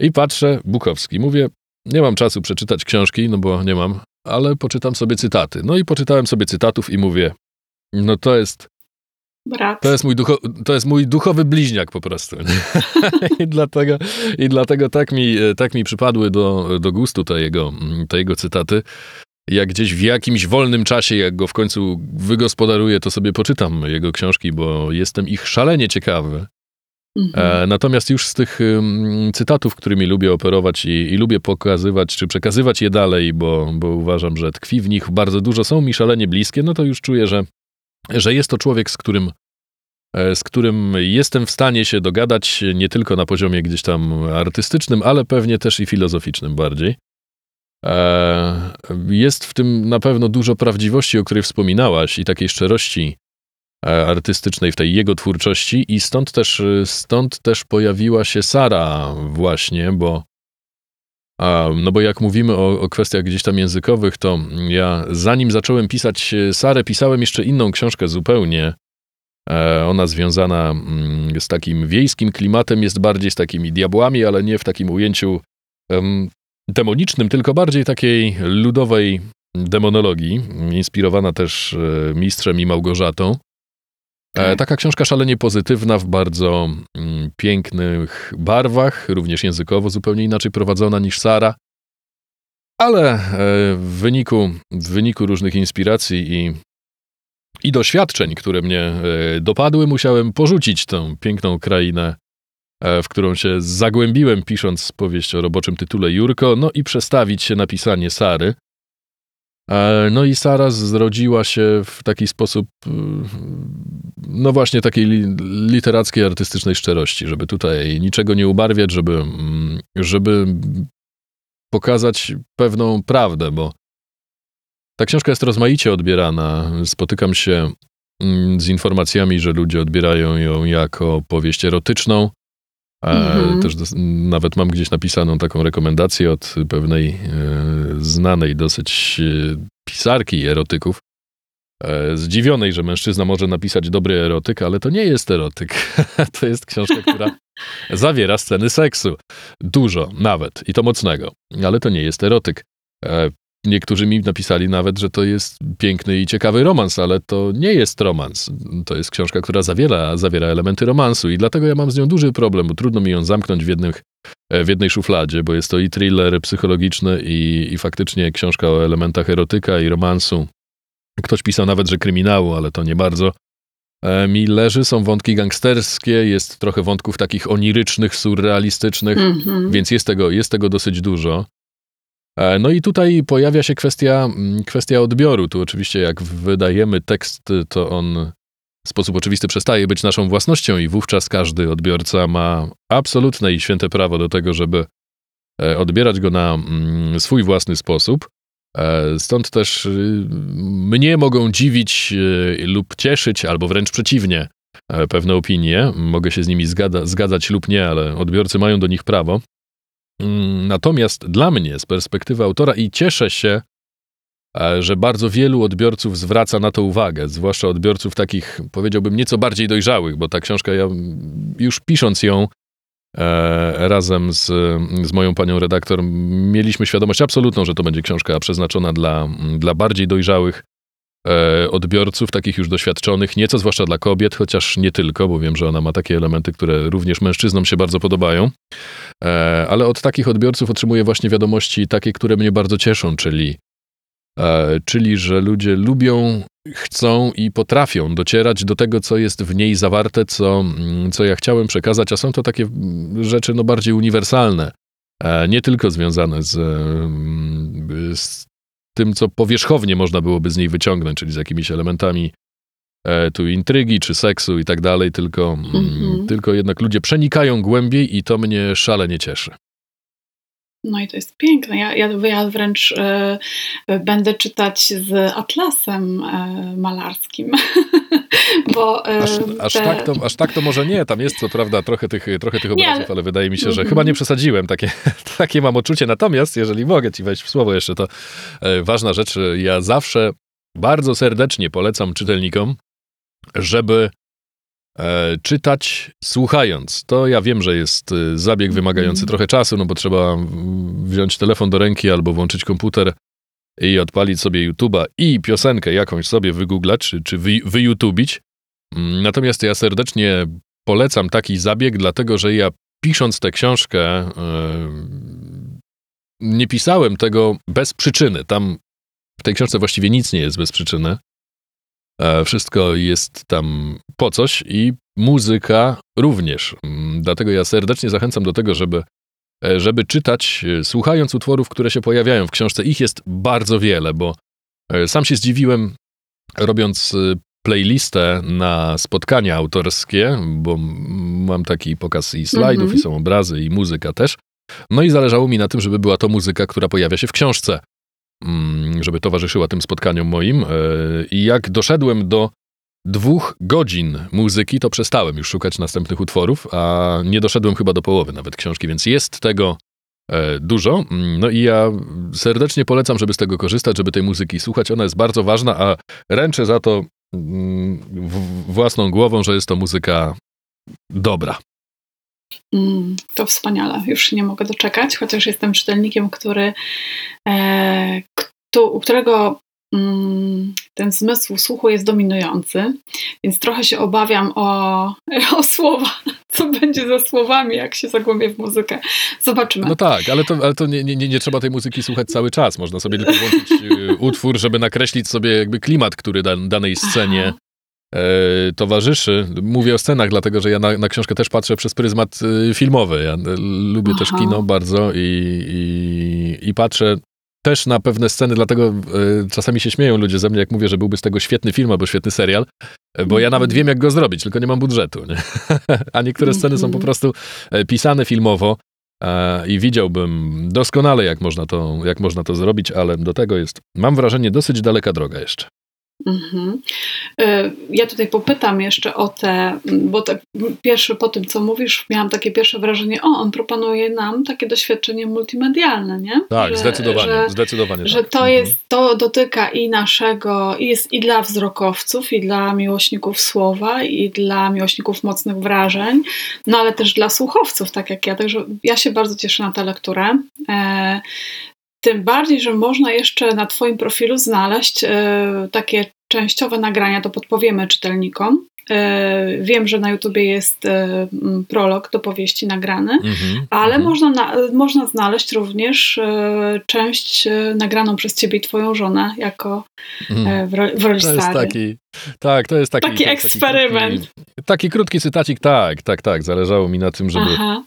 B: i patrzę, Bukowski. Mówię, nie mam czasu przeczytać książki, no bo nie mam, ale poczytam sobie cytaty. No i poczytałem sobie cytatów i mówię, no to jest.
A: Brat.
B: To jest mój, ducho, to jest mój duchowy bliźniak po prostu. I, dlatego, I dlatego tak mi, tak mi przypadły do, do gustu te jego, te jego cytaty. Jak gdzieś w jakimś wolnym czasie, jak go w końcu wygospodaruję, to sobie poczytam jego książki, bo jestem ich szalenie ciekawy. Mhm. E, natomiast już z tych cytatów, którymi lubię operować i, i, lubię pokazywać, czy przekazywać je dalej, bo, bo uważam, że tkwi w nich bardzo dużo, są mi szalenie bliskie, no to już czuję, że że jest to człowiek, z którym, e, z którym jestem w stanie się dogadać nie tylko na poziomie gdzieś tam artystycznym, ale pewnie też i filozoficznym bardziej. E, jest w tym na pewno dużo prawdziwości, o której wspominałaś, i takiej szczerości artystycznej w tej jego twórczości, i stąd też, stąd też pojawiła się Sara, właśnie, bo no bo jak mówimy o, o, kwestiach gdzieś tam językowych, to ja zanim zacząłem pisać Sarę, pisałem jeszcze inną książkę zupełnie. E, ona związana mm, z takim wiejskim klimatem, jest bardziej z takimi diabłami, ale nie w takim ujęciu demonicznym, tylko bardziej takiej ludowej demonologii, inspirowana też e, mistrzem i Małgorzatą. E, tak. Taka książka szalenie pozytywna, w bardzo mm, pięknych barwach, również językowo zupełnie inaczej prowadzona niż Sara. Ale e, w wyniku, w wyniku różnych inspiracji i, i doświadczeń, które mnie e, dopadły, musiałem porzucić tę piękną krainę, w którą się zagłębiłem, pisząc powieść o roboczym tytule Jurko, no i przestawić się na pisanie Sary. No i Sara zrodziła się w taki sposób, y, no właśnie takiej literackiej, artystycznej szczerości, żeby tutaj niczego nie ubarwiać, żeby, mm, żeby pokazać pewną prawdę, bo ta książka jest rozmaicie odbierana. Spotykam się mm, z informacjami, że ludzie odbierają ją jako powieść erotyczną, Mhm. Też nawet mam gdzieś napisaną taką rekomendację od pewnej e, znanej dosyć e, pisarki erotyków, e, zdziwionej, że mężczyzna może napisać dobry erotyk, ale to nie jest erotyk. to jest książka, która zawiera sceny seksu. Dużo nawet i to mocnego, ale to nie jest erotyk. Niektórzy mi napisali nawet, że to jest piękny i ciekawy romans, ale to nie jest romans. To jest książka, która zawiera, zawiera elementy romansu i dlatego ja mam z nią duży problem, bo trudno mi ją zamknąć w, jednych, w jednej szufladzie, bo jest to i thriller psychologiczny i, i faktycznie książka o elementach erotyka i romansu. Ktoś pisał nawet, że kryminału, ale to nie bardzo e, mi leży. Są wątki gangsterskie, jest trochę wątków takich onirycznych, surrealistycznych, mm -hmm. więc jest tego, jest tego dosyć dużo. E, no i tutaj pojawia się kwestia, mm, kwestia odbioru. Tu oczywiście jak wydajemy tekst, to on w sposób oczywisty przestaje być naszą własnością i wówczas każdy odbiorca ma absolutne i święte prawo do tego, żeby e, odbierać go na mm, swój własny sposób. E, stąd też y, mnie mogą dziwić lub cieszyć, albo wręcz przeciwnie, pewne opinie. Mogę się z nimi zgadzać lub nie, ale odbiorcy mają do nich prawo. Mm, natomiast dla mnie, z perspektywy autora, i cieszę się, e, że bardzo wielu odbiorców zwraca na to uwagę, zwłaszcza odbiorców takich, powiedziałbym, nieco bardziej dojrzałych, bo ta książka, ja już pisząc ją e, razem z, z moją panią redaktor, mieliśmy świadomość absolutną, że to będzie książka przeznaczona dla, dla bardziej dojrzałych odbiorców, takich już doświadczonych, nieco zwłaszcza dla kobiet, chociaż nie tylko, bo wiem, że ona ma takie elementy, które również mężczyznom się bardzo podobają. E, ale od takich odbiorców otrzymuję właśnie wiadomości takie, które mnie bardzo cieszą, czyli czyli że ludzie lubią, chcą i potrafią docierać do tego, co jest w niej zawarte, co, mm, co ja chciałem przekazać, a są to takie mm, rzeczy no, bardziej uniwersalne, nie tylko związane z, mm, z tym, co powierzchownie można byłoby z niej wyciągnąć, czyli z jakimiś elementami e, tu intrygi czy seksu i tak dalej, tylko, mm-hmm. tylko jednak ludzie przenikają głębiej i to mnie szalenie cieszy.
A: No i to jest piękne. Ja, ja, ja wręcz e, będę czytać z atlasem e, malarskim. Bo,
B: e, aż, aż, te... tak to, aż tak to może nie. Tam jest co prawda trochę tych, trochę tych obrazów, nie, ale wydaje mi się, że mm-hmm. chyba nie przesadziłem. Takie, takie mam odczucie. Natomiast, jeżeli mogę ci wejść w słowo jeszcze, to ważna rzecz. Ja zawsze bardzo serdecznie polecam czytelnikom, żeby czytać słuchając. To ja wiem, że jest e, zabieg wymagający mm. trochę czasu, no bo trzeba wziąć telefon do ręki albo włączyć komputer i odpalić sobie YouTube'a i piosenkę jakąś sobie wygooglać, czy, czy wy, wyYouTubić. Mm, natomiast ja serdecznie polecam taki zabieg, dlatego że ja pisząc tę książkę yy, nie pisałem tego bez przyczyny. Tam w tej książce właściwie nic nie jest bez przyczyny. E, wszystko jest tam po coś i muzyka również. Mm, dlatego ja serdecznie zachęcam do tego, żeby, e, żeby czytać, e, słuchając utworów, które się pojawiają w książce. Ich jest bardzo wiele, bo sam się zdziwiłem, robiąc playlistę na spotkania autorskie, bo mam taki pokaz i slajdów, mm -hmm. i są obrazy, i muzyka też. No i zależało mi na tym, żeby była to muzyka, która pojawia się w książce. Mm, żeby towarzyszyła tym spotkaniom moim. E, I jak doszedłem do dwóch godzin muzyki, to przestałem już szukać następnych utworów, a nie doszedłem chyba do połowy nawet książki, więc jest tego e, dużo. Mm, no i ja serdecznie polecam, żeby z tego korzystać, żeby tej muzyki słuchać. Ona jest bardzo ważna, a ręczę za to mm, własną głową, że jest to muzyka dobra.
A: Mm, to wspaniale, już nie mogę doczekać, chociaż jestem czytelnikiem, który, e, kto, u którego mm, ten zmysł słuchu jest dominujący, więc trochę się obawiam o, o słowa, co będzie ze słowami, jak się zagłębię w muzykę. Zobaczymy.
B: No tak, ale to, ale to nie, nie, nie trzeba tej muzyki słuchać cały czas. Można sobie tylko włączyć y, utwór, żeby nakreślić sobie jakby klimat, który dan, danej scenie E, towarzyszy. Mówię o scenach, dlatego że ja na, na książkę też patrzę przez pryzmat e, filmowy. Ja e, lubię Aha. też kino bardzo i, i, i, patrzę też na pewne sceny, dlatego czasami się śmieją ludzie ze mnie, jak mówię, że byłby z tego świetny film albo świetny serial, bo ja nawet wiem, jak go zrobić, tylko nie mam budżetu. Nie? A niektóre sceny są po mhm. prostu pisane filmowo. I widziałbym doskonale, jak można, to, jak można to zrobić, ale do tego jest, mam wrażenie, dosyć daleka droga jeszcze. Mhm.
A: E, ja tutaj popytam jeszcze o te, bo te pierwsze po tym, co mówisz, miałam takie pierwsze wrażenie, o, on proponuje nam takie doświadczenie multimedialne, nie?
B: Tak, że, zdecydowanie, że, zdecydowanie.
A: Że
B: tak.
A: to mhm. jest, to dotyka i naszego, i jest i dla wzrokowców, i dla miłośników słowa, i dla miłośników mocnych wrażeń, no ale też dla słuchowców, tak jak ja. Także ja się bardzo cieszę na tę lekturę. Tym bardziej, że można jeszcze na Twoim profilu znaleźć e, takie częściowe nagrania, to podpowiemy czytelnikom. E, wiem, że na YouTubie jest e, prolog do powieści nagrany, -hmm, ale -hmm. Można, na, można znaleźć również część nagraną przez ciebie i twoją żonę jako w, roli, w roli
B: to jest taki, Tak, to jest taki,
A: taki eksperyment.
B: Taki krótki, taki krótki cytacik, tak, tak, tak. Zależało mi na tym, żeby Aha.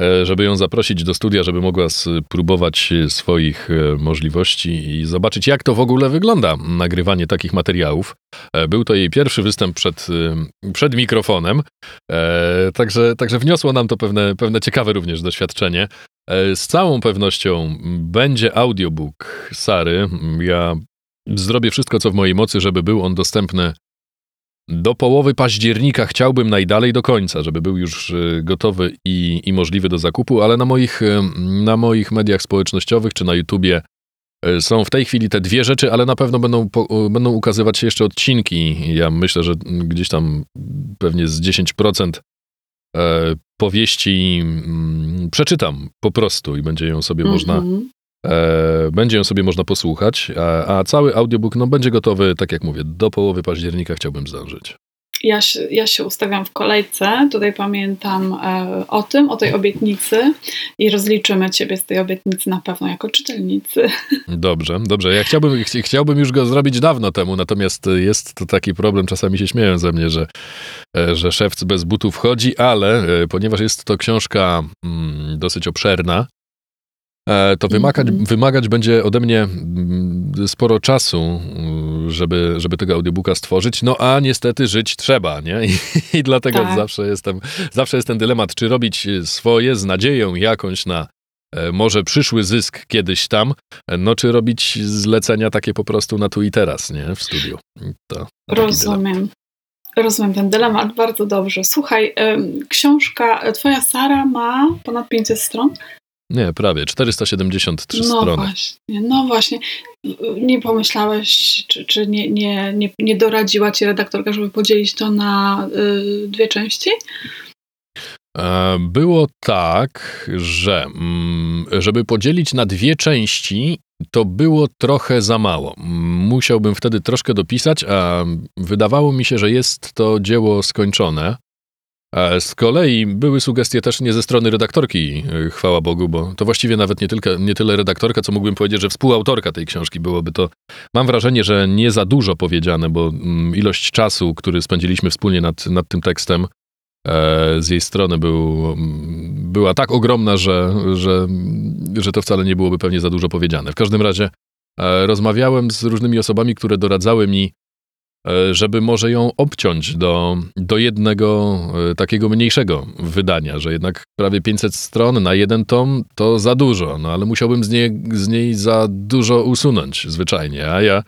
B: E, żeby ją zaprosić do studia, żeby mogła spróbować swoich e, możliwości i zobaczyć, jak to w ogóle wygląda, nagrywanie takich materiałów. E, był to jej pierwszy występ przed, przed mikrofonem, także, także wniosło nam to pewne, pewne ciekawe również doświadczenie. Z całą pewnością będzie audiobook Sary. Ja zrobię wszystko, co w mojej mocy, żeby był on dostępny do połowy października chciałbym najdalej do końca, żeby był już e, gotowy i, i możliwy do zakupu, ale na moich, e, na moich mediach społecznościowych czy na YouTubie e, są w tej chwili te dwie rzeczy, ale na pewno będą, będą ukazywać się jeszcze odcinki. Ja myślę, że gdzieś tam pewnie z 10% powieści mm, przeczytam po prostu i będzie ją sobie mm -hmm. można mhm. E, będzie ją sobie można posłuchać, a, a, cały audiobook no, będzie gotowy, tak jak mówię, do połowy października chciałbym zdążyć.
A: ja się, ja się ustawiam w kolejce. Tutaj pamiętam e, o tym, o tej obietnicy i rozliczymy Ciebie z tej obietnicy na pewno jako czytelnicy.
B: Dobrze, dobrze. Ja chciałbym, ch chciałbym już go zrobić dawno temu, natomiast jest to taki problem, czasami się śmieją ze mnie, że, e, że szewc bez butów chodzi, ale e, ponieważ jest to książka mm, dosyć obszerna, E, to wymagać, -hmm. wymagać będzie ode mnie mm, sporo czasu, mm, żeby, żeby tego audiobooka stworzyć. No a niestety żyć trzeba, nie? I, i dlatego tak. zawsze, jestem, zawsze jest ten dylemat, czy robić swoje z nadzieją jakąś na e, może przyszły zysk kiedyś tam, no czy robić zlecenia takie po prostu na tu i teraz, nie? W studiu.
A: To Rozumiem. Rozumiem ten dylemat bardzo dobrze. Słuchaj, książka, twoja Sara ma ponad 500 stron?
B: Nie, prawie 473
A: no
B: strony.
A: Właśnie, no właśnie. Nie pomyślałeś, czy, czy nie, nie, nie, nie doradziła ci redaktorka, żeby podzielić to na y, dwie części?
B: E, było tak, że mm, żeby podzielić na dwie części, to było trochę za mało. Musiałbym wtedy troszkę dopisać, a wydawało mi się, że jest to dzieło skończone. Z kolei były sugestie też nie ze strony redaktorki, e, chwała Bogu, bo to właściwie nawet nie, tylko, nie tyle redaktorka, co mógłbym powiedzieć, że współautorka tej książki byłoby to. Mam wrażenie, że nie za dużo powiedziane, bo mm, ilość czasu, który spędziliśmy wspólnie nad, nad tym tekstem, e, z jej strony był, mm, była tak ogromna, że, że, że to wcale nie byłoby pewnie za dużo powiedziane. W każdym razie e, rozmawiałem z różnymi osobami, które doradzały mi, żeby może ją obciąć do, do jednego e, takiego mniejszego wydania, że jednak prawie 500 stron na jeden tom to za dużo, no ale musiałbym z niej, z niej za dużo usunąć zwyczajnie, a ja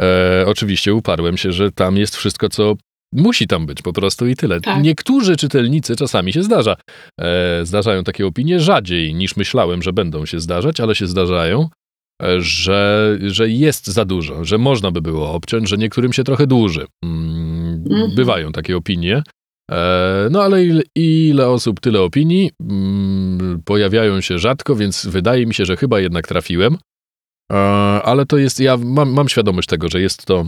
B: e, oczywiście uparłem się, że tam jest wszystko, co Musi tam być po prostu i tyle. Tak. Niektórzy czytelnicy czasami się zdarza. E, zdarzają takie opinie rzadziej niż myślałem, że będą się zdarzać, ale się zdarzają że, że jest za dużo, że można by było obciąć, że niektórym się trochę dłuży. Mm, mhm. Bywają takie opinie. E, no ale ile, ile, osób, tyle opinii. Mm, pojawiają się rzadko, więc wydaje mi się, że chyba jednak trafiłem. E, ale to jest, ja mam, mam świadomość tego, że jest to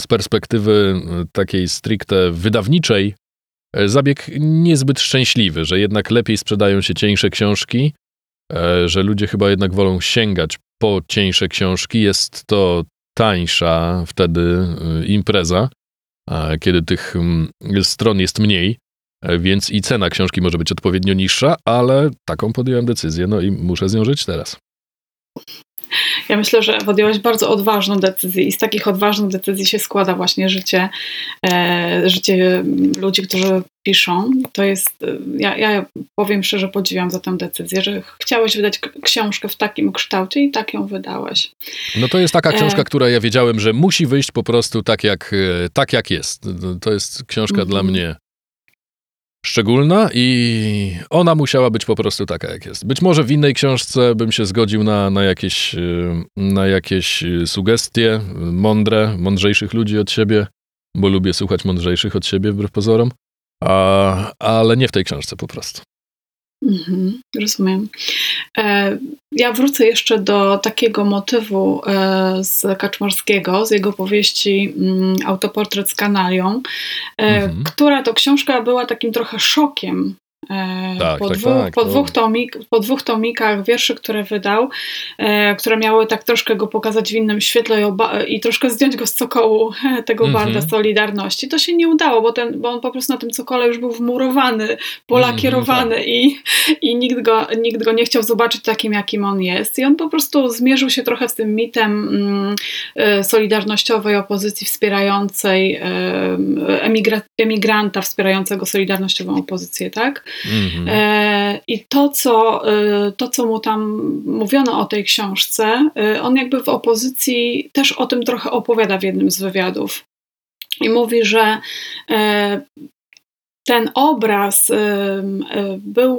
B: z perspektywy takiej stricte wydawniczej e, zabieg niezbyt szczęśliwy, że jednak lepiej sprzedają się cieńsze książki, że ludzie chyba jednak wolą sięgać po cieńsze książki. Jest to tańsza wtedy y, impreza, kiedy tych mm, stron jest mniej, e, więc i cena książki może być odpowiednio niższa, ale taką podjąłem decyzję, no i muszę z nią żyć teraz.
A: Ja myślę, że podjęłaś bardzo odważną decyzję i z takich odważnych decyzji się składa właśnie życie, e, życie ludzi, którzy piszą. To jest, e, ja, ja powiem szczerze, podziwiam za tę decyzję, że chciałeś wydać książkę w takim kształcie i tak ją wydałeś.
B: No to jest taka e, książka, e... która ja wiedziałem, że musi wyjść po prostu tak jak, e, tak jak jest. To jest książka mm -hmm. dla mnie szczególna i ona musiała być po prostu taka, jak jest. Być może w innej książce bym się zgodził na, na, jakieś, y, na jakieś y, sugestie mądre, mądrzejszych ludzi od siebie, bo lubię słuchać mądrzejszych od siebie, wbrew pozorom, a, ale nie w tej książce po prostu.
A: Mhm, rozumiem. E, ja wrócę jeszcze do takiego motywu e, z Kaczmarskiego, z jego powieści mm, Autoportret z kanalią, e, mhm. która to książka była takim trochę szokiem tak, po, tak, dwóch, tak, po, dwóch tomik, po dwóch tomikach wierszy, które wydał, e, które miały tak troszkę go pokazać w innym świetle i, oba, i troszkę zdjąć go z cokołu tego mm -hmm. Solidarności. To się nie udało, bo, ten, bo on po prostu na tym cokole już był wmurowany, polakierowany mm -hmm, i, i nikt, go, nikt go nie chciał zobaczyć takim, jakim on jest. I on po prostu zmierzył się trochę z tym mitem mm, e, solidarnościowej opozycji wspierającej e, emigra, emigranta wspierającego solidarnościową opozycję, tak? Mm-hmm. I to co, e, to, co mu tam mówiono o tej książce, e, on jakby w opozycji też o tym trochę opowiada w jednym z wywiadów. I mówi, że ten obraz był,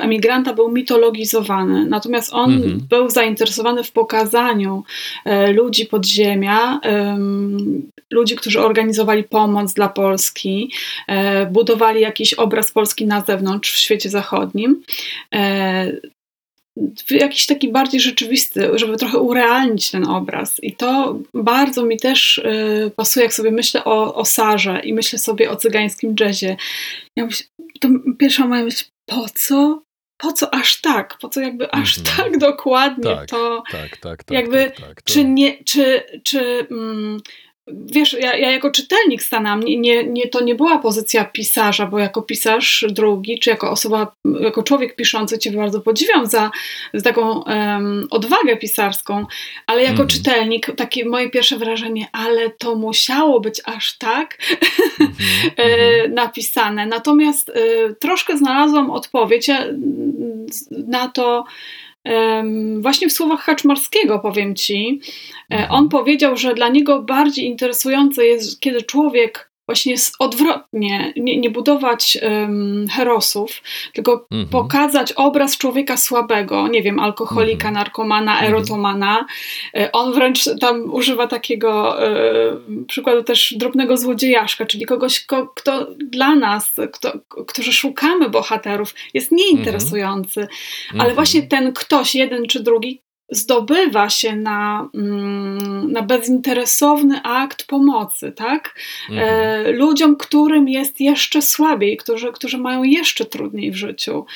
A: emigranta był mitologizowany, natomiast on mhm. był zainteresowany w pokazaniu e, ludzi podziemia, ludzi, którzy organizowali pomoc dla Polski, budowali jakiś obraz Polski na zewnątrz w świecie zachodnim. Jakiś taki bardziej rzeczywisty, żeby trochę urealnić ten obraz. I to bardzo mi też y, pasuje, jak sobie myślę o, o Sarze i myślę sobie o cygańskim jazzie. Ja myślę, to pierwsza moja myśl, po co? Po co aż tak? Po co jakby aż -hmm. tak dokładnie
B: tak,
A: to
B: tak, tak, tak,
A: jakby
B: tak, tak,
A: czy nie, czy, czy mm, Wiesz, ja, ja jako czytelnik stanęłam, nie, nie, to nie była pozycja pisarza, bo jako pisarz drugi, czy jako osoba, jako człowiek piszący cię bardzo podziwiam za, za taką um, odwagę pisarską, ale jako mm. czytelnik takie moje pierwsze wrażenie, ale to musiało być aż tak mm -hmm. napisane. Natomiast y, troszkę znalazłam odpowiedź na to, Właśnie w słowach Haczmarskiego powiem ci, e, mhm. on powiedział, że dla niego bardziej interesujące jest, kiedy człowiek właśnie odwrotnie, nie, nie budować um, herosów, tylko mhm. pokazać obraz człowieka słabego, nie wiem, alkoholika, mhm. narkomana, mhm. erotomana. Mhm. On wręcz tam używa takiego e, przykładu też drobnego złodziejaszka, czyli kogoś, ko, kto dla nas, kto, którzy szukamy bohaterów, jest nieinteresujący, mhm. ale mhm. właśnie ten ktoś, jeden czy drugi, zdobywa się na, mm, na bezinteresowny akt pomocy, tak? Mhm. E, ludziom, którym jest jeszcze słabiej, którzy, którzy mają jeszcze trudniej w życiu.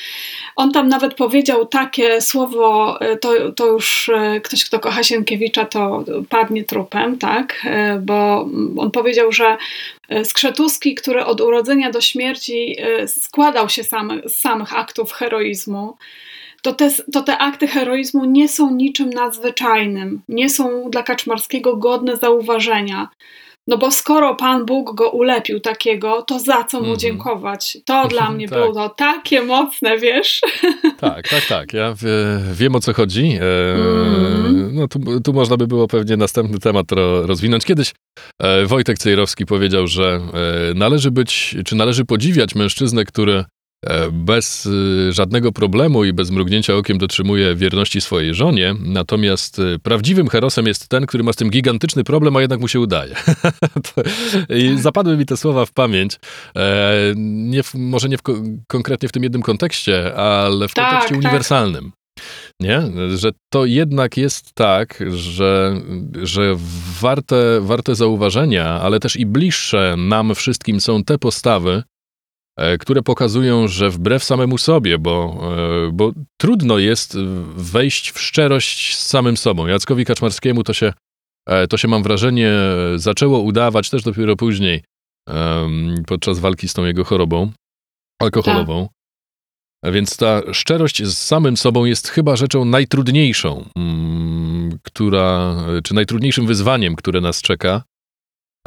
A: On tam nawet powiedział takie słowo, e, to, to już e, ktoś, kto kocha Sienkiewicza, to padnie trupem, tak? Bo on powiedział, że Skrzetuski, który od urodzenia do śmierci składał się samy, z samych aktów heroizmu, to te, to te akty heroizmu nie są niczym nadzwyczajnym, nie są dla Kaczmarskiego godne zauważenia. No bo skoro Pan Bóg go ulepił takiego, to za co mu -hmm. dziękować? To dla mnie tak. było to takie mocne, wiesz?
B: Tak, tak, tak. Ja wiem o co chodzi. E, mm. No tu, tu można by było pewnie następny temat ro, rozwinąć. Kiedyś e, Wojtek Cejrowski powiedział, że e, należy być, czy należy podziwiać mężczyznę, który E, bez y, żadnego problemu i bez mrugnięcia okiem dotrzymuje wierności swojej żonie. Natomiast y, prawdziwym herosem jest ten, który ma z tym gigantyczny problem, a jednak mu się udaje. I zapadły mi te słowa w pamięć. E, nie w, może nie w, konkretnie w tym jednym kontekście, ale w tak, kontekście tak. uniwersalnym. Nie? Że to jednak jest tak, że, że warte, warte zauważenia, ale też i bliższe nam wszystkim są te postawy, E, które pokazują, że wbrew samemu sobie, bo, e, bo trudno jest wejść w szczerość z samym sobą. Jackowi Kaczmarskiemu to się, e, to się mam wrażenie, zaczęło udawać też dopiero później, podczas walki z tą jego chorobą alkoholową. Tak. Więc ta szczerość z samym sobą jest chyba rzeczą najtrudniejszą, mm, która, czy najtrudniejszym wyzwaniem, które nas czeka.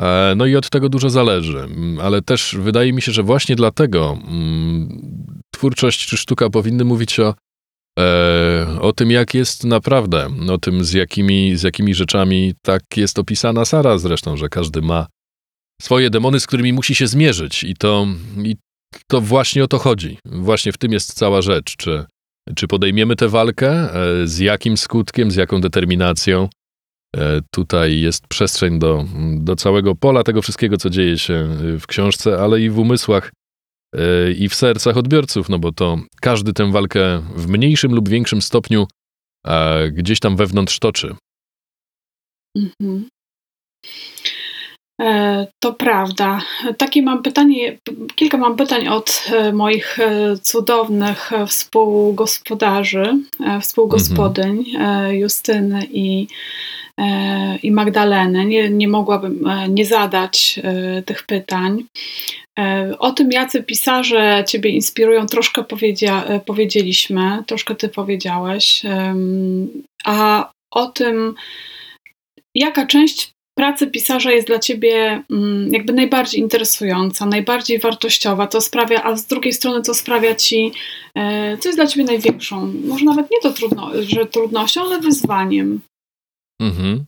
B: E, no i od tego dużo zależy, mm, ale też wydaje mi się, że właśnie dlatego mm, twórczość czy sztuka powinny mówić o, e, o tym, jak jest naprawdę, o tym, z jakimi, z jakimi rzeczami tak jest opisana Sara zresztą, że każdy ma swoje demony, z którymi musi się zmierzyć i to, i to właśnie o to chodzi. Właśnie w tym jest cała rzecz, czy, czy podejmiemy tę walkę, e, z jakim skutkiem, z jaką determinacją, tutaj jest przestrzeń do, do całego pola tego wszystkiego, co dzieje się w książce, ale i w umysłach e, i w sercach odbiorców, no bo to każdy tę walkę w mniejszym lub większym stopniu gdzieś tam wewnątrz toczy. Mhm.
A: E, to prawda. Takie mam pytanie, kilka mam pytań od moich cudownych współgospodarzy, współgospodyń, mhm. Justyny i E, i Magdaleny. Nie, nie mogłabym e, nie zadać e, tych pytań. O tym, jacy pisarze Ciebie inspirują, troszkę powiedzia, powiedzieliśmy, troszkę Ty powiedziałeś. A o tym, jaka część pracy pisarza jest dla Ciebie mm, jakby najbardziej interesująca, najbardziej wartościowa, to sprawia, a z drugiej strony co sprawia Ci, co jest dla Ciebie największą, może nawet nie to trudno, że trudnością, ale wyzwaniem. Mhm.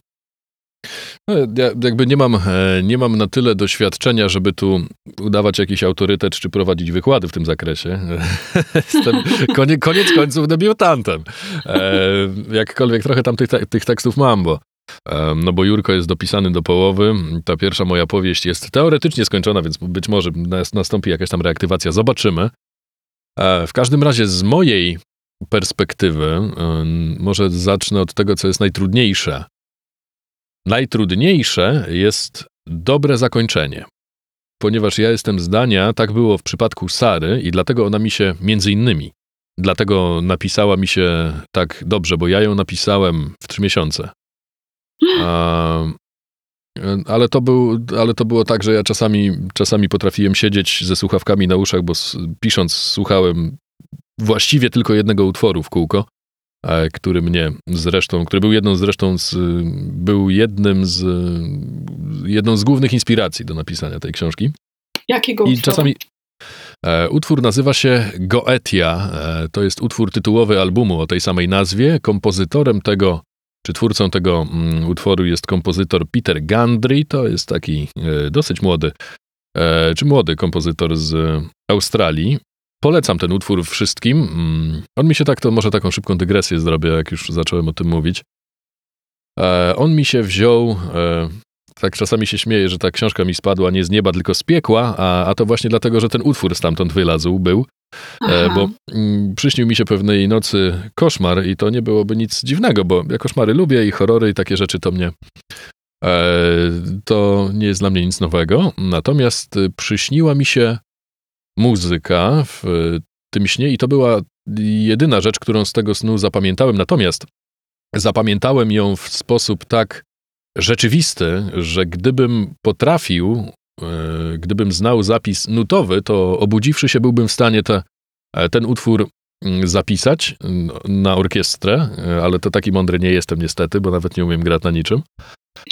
B: No, ja jakby nie mam, e, nie mam na tyle doświadczenia, żeby tu udawać jakiś autorytet czy prowadzić wykłady w tym zakresie. Jestem koniec, koniec końców debiutantem. E, jakkolwiek trochę tam tych, tych tekstów mam, bo e, no bo Jurko jest dopisany do połowy. Ta pierwsza moja powieść jest teoretycznie skończona, więc być może nastąpi jakaś tam reaktywacja. Zobaczymy. W każdym razie z mojej perspektywy, może zacznę od tego, co jest najtrudniejsze. Najtrudniejsze jest dobre zakończenie. Ponieważ ja jestem zdania, tak było w przypadku Sary i dlatego ona mi się między innymi, dlatego napisała mi się tak dobrze, bo ja ją napisałem w trzy miesiące. Ale to, był, ale to było tak, że ja czasami, czasami potrafiłem siedzieć ze słuchawkami na uszach, bo pisząc słuchałem właściwie tylko jednego utworu w kółko, e, który mnie zresztą, który był jedną zresztą z, był jednym z, jedną z głównych inspiracji do napisania tej książki.
A: Jakiego I utworu? czasami
B: e, Utwór nazywa się Goetia. E, to jest utwór tytułowy albumu o tej samej nazwie. Kompozytorem tego, czy twórcą tego mm, utworu jest kompozytor Peter Gandry. To jest taki dosyć młody, czy młody kompozytor z Australii. Polecam ten utwór wszystkim. Mm, on mi się tak, to może taką szybką dygresję zrobię, jak już zacząłem o tym mówić. E, on mi się wziął, e, tak czasami się śmieję, że ta książka mi spadła nie z nieba, tylko z piekła, a, a to właśnie dlatego, że ten utwór stamtąd wylazł, był. E, bo mm, przyśnił mi się pewnej nocy koszmar i to nie byłoby nic dziwnego, bo ja koszmary lubię i horrory i takie rzeczy to mnie to nie jest dla mnie nic nowego. Natomiast przyśniła mi się muzyka w tym śnie i to była jedyna rzecz, którą z tego snu zapamiętałem. Natomiast zapamiętałem ją w sposób tak rzeczywisty, że gdybym potrafił, e, gdybym znał zapis nutowy, to obudziwszy się byłbym w stanie te, e, ten utwór zapisać na orkiestrę, e, ale to taki mądry nie jestem niestety, bo nawet nie umiem grać na niczym.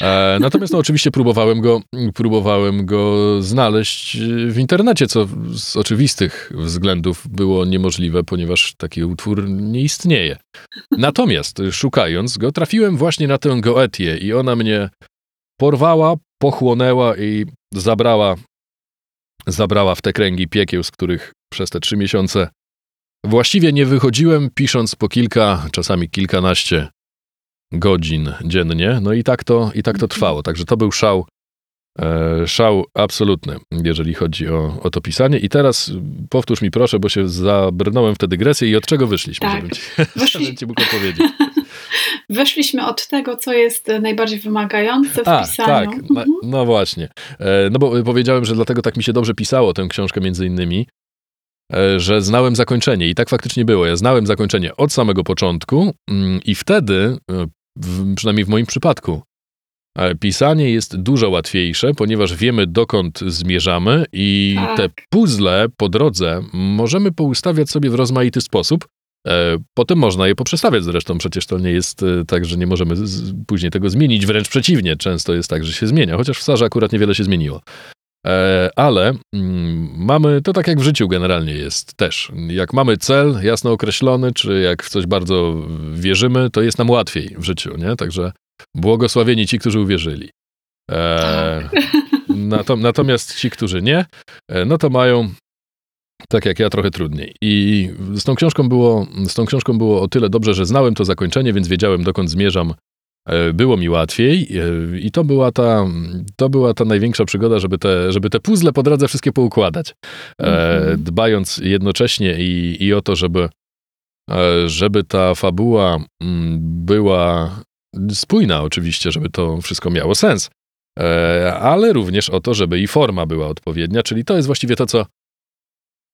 B: E, natomiast no, oczywiście próbowałem go, próbowałem go znaleźć w internecie, co z oczywistych względów było niemożliwe, ponieważ taki utwór nie istnieje. Natomiast szukając go, trafiłem właśnie na tę Goetię i ona mnie porwała, pochłonęła i zabrała, zabrała w te kręgi piekieł, z których przez te trzy miesiące właściwie nie wychodziłem, pisząc po kilka, czasami kilkanaście godzin dziennie. No i tak to, i tak to trwało. Także to był szał, e, szał absolutny, jeżeli chodzi o, o to pisanie. I teraz powtórz mi proszę, bo się zabrnąłem w tę dygresję i od czego wyszliśmy, tak. żebym, ci, żebym ci mógł powiedzieć.
A: Weszliśmy od tego, co jest najbardziej wymagające w A, pisaniu.
B: Tak, no, mhm. no właśnie. E, no bo powiedziałem, że dlatego tak mi się dobrze pisało tę książkę między innymi, że znałem zakończenie i tak faktycznie było. Ja znałem zakończenie od samego początku mm, i wtedy w, przynajmniej w moim przypadku. Pisanie jest dużo łatwiejsze, ponieważ wiemy dokąd zmierzamy i tak. te puzzle po drodze możemy poustawiać sobie w rozmaity sposób. E, potem można je poprzestawiać zresztą, przecież to nie jest e, tak, że nie możemy później tego zmienić, wręcz przeciwnie, często jest tak, że się zmienia, chociaż w Sarze akurat niewiele się zmieniło. E, ale mm, mamy, to tak jak w życiu generalnie jest też. Jak mamy cel jasno określony, czy jak w coś bardzo wierzymy, to jest nam łatwiej w życiu, nie? Także błogosławieni ci, którzy uwierzyli. E, tak. natomiast ci, którzy nie, e, no to mają tak jak ja, trochę trudniej. I z tą książką było, z tą książką było o tyle dobrze, że znałem to zakończenie, więc wiedziałem, dokąd zmierzam było mi łatwiej e, i to była ta, to była ta największa przygoda, żeby te, żeby te puzzle po drodze wszystkie poukładać. Mm-hmm. Dbając jednocześnie i, i o to, żeby, żeby ta fabuła mm, była spójna oczywiście, żeby to wszystko miało sens, ale również o to, żeby i forma była odpowiednia, czyli to jest właściwie to, co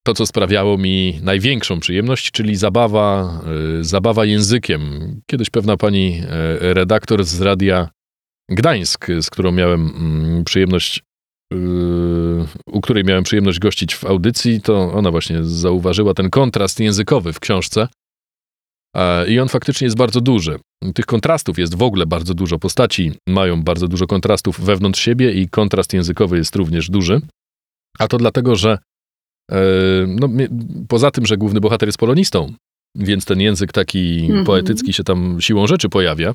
B: to, co sprawiało mi największą przyjemność, czyli zabawa, y, zabawa językiem. Kiedyś pewna pani y, redaktor z radia Gdańsk, z którą miałem mm, przyjemność, y, u której miałem przyjemność gościć w audycji, to ona właśnie zauważyła ten kontrast językowy w książce. I on faktycznie jest bardzo duży. Tych kontrastów jest w ogóle bardzo dużo. Postaci mają bardzo dużo kontrastów wewnątrz siebie i kontrast językowy jest również duży. A to dlatego, że no, poza tym, że główny bohater jest polonistą, więc ten język taki mhm. poetycki się tam siłą rzeczy pojawia.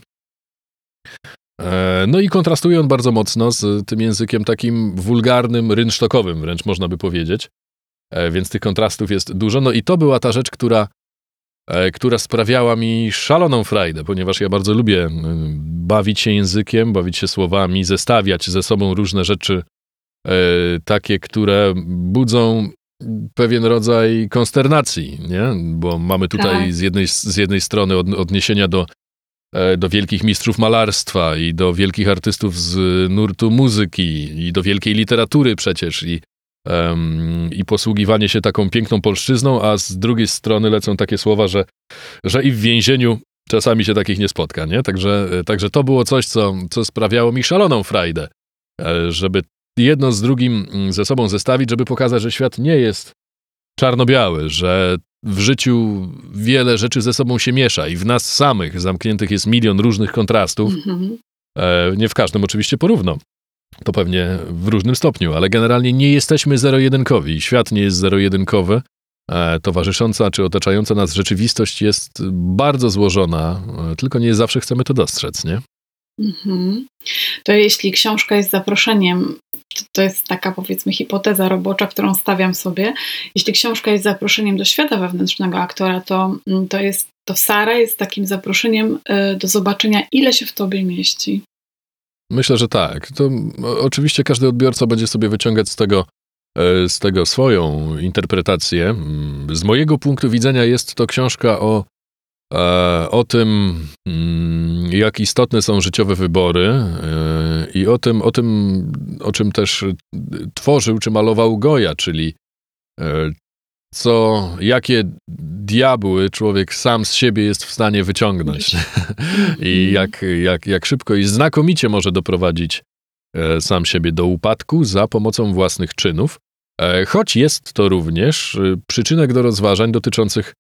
B: E, no i kontrastuje on bardzo mocno z tym językiem takim wulgarnym, rynsztokowym, wręcz można by powiedzieć. E, więc tych kontrastów jest dużo. No i to była ta rzecz, która, która sprawiała mi szaloną frajdę, ponieważ ja bardzo lubię bawić się językiem, bawić się słowami, zestawiać ze sobą różne rzeczy takie, które budzą pewien rodzaj konsternacji, nie? Bo mamy tutaj tak. z, jednej, z jednej strony od, odniesienia do, e, do wielkich mistrzów malarstwa i do wielkich artystów z nurtu muzyki i do wielkiej literatury przecież i, um, i posługiwanie się taką piękną polszczyzną, a z drugiej strony lecą takie słowa, że, że i w więzieniu czasami się takich nie spotka, nie? Także, także to było coś, co, co sprawiało mi szaloną frajdę, e, żeby jedno z drugim mm, ze sobą zestawić, żeby pokazać, że świat nie jest czarno-biały, że w życiu wiele rzeczy ze sobą się miesza i w nas samych zamkniętych jest milion różnych kontrastów. Mm-hmm. nie w każdym oczywiście porówno. To pewnie w różnym stopniu, ale generalnie nie jesteśmy zero-jedynkowi. Świat nie jest zero-jedynkowy. E, towarzysząca czy otaczająca nas rzeczywistość jest bardzo złożona, e, tylko nie zawsze chcemy to dostrzec, nie? Mhm.
A: To jeśli książka jest zaproszeniem, to, jest taka powiedzmy hipoteza robocza, którą stawiam sobie. Jeśli książka jest zaproszeniem do świata wewnętrznego aktora, to, mm, to jest to Sara jest takim zaproszeniem y, do zobaczenia, ile się w tobie mieści.
B: Myślę, że tak. To oczywiście każdy odbiorca będzie sobie wyciągać z tego, e, z tego swoją interpretację. Mm, z mojego punktu widzenia jest to książka o E, o tym, mm, jak istotne są życiowe wybory e, i o tym, o tym, o czym też tworzył czy malował Goja, czyli e, co, jakie diabły człowiek sam z siebie jest w stanie wyciągnąć. I jak, jak, jak szybko i znakomicie może doprowadzić sam siebie do upadku za pomocą własnych czynów, choć jest to również przyczynek do rozważań dotyczących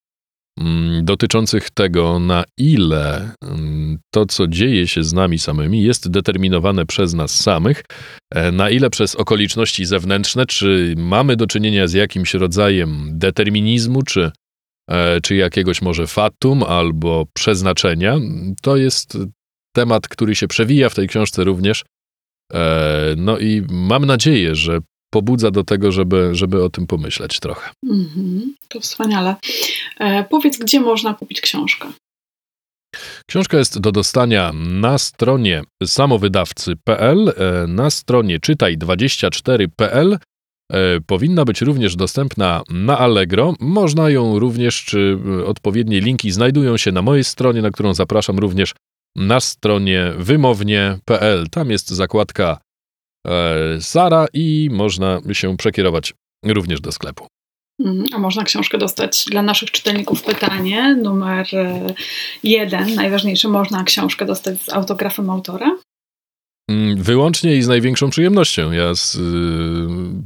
B: dotyczących tego, na ile mm, to, co dzieje się z nami samymi, jest determinowane przez nas samych, e, na ile przez okoliczności zewnętrzne, czy mamy do czynienia z jakimś rodzajem determinizmu, czy, e, czy jakiegoś może fatum albo przeznaczenia. To jest temat, który się przewija w tej książce również. E, no i mam nadzieję, że pobudza do tego, żeby, żeby o tym pomyśleć trochę. Mm-hmm,
A: to wspaniale. E, powiedz, gdzie można kupić książkę?
B: Książka jest do dostania na stronie samowydawcy.pl, e, na stronie czytaj24.pl. E, powinna być również dostępna na Allegro. Można ją również, czy odpowiednie linki znajdują się na mojej stronie, na którą zapraszam również na stronie wymownie.pl. Tam jest zakładka E, Sara i można się przekierować również do sklepu.
A: Mhm, a można książkę dostać dla naszych czytelników pytanie numer e, jeden. Najważniejsze, można książkę dostać z autografem autora?
B: Mm, wyłącznie i z największą przyjemnością. Ja z, y,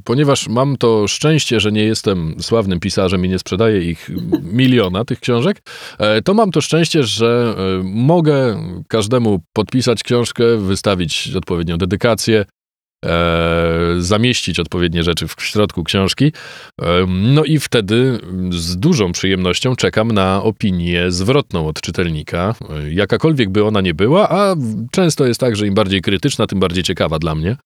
B: ponieważ mam to szczęście, że nie jestem sławnym pisarzem i nie sprzedaję ich miliona tych książek, e, to mam to szczęście, że mogę każdemu podpisać książkę, wystawić odpowiednią dedykację, e, zamieścić odpowiednie rzeczy w środku książki. E, no i wtedy z dużą przyjemnością czekam na opinię zwrotną od czytelnika, e, jakakolwiek by ona nie była, a często jest tak, że im bardziej krytyczna, tym bardziej ciekawa dla mnie,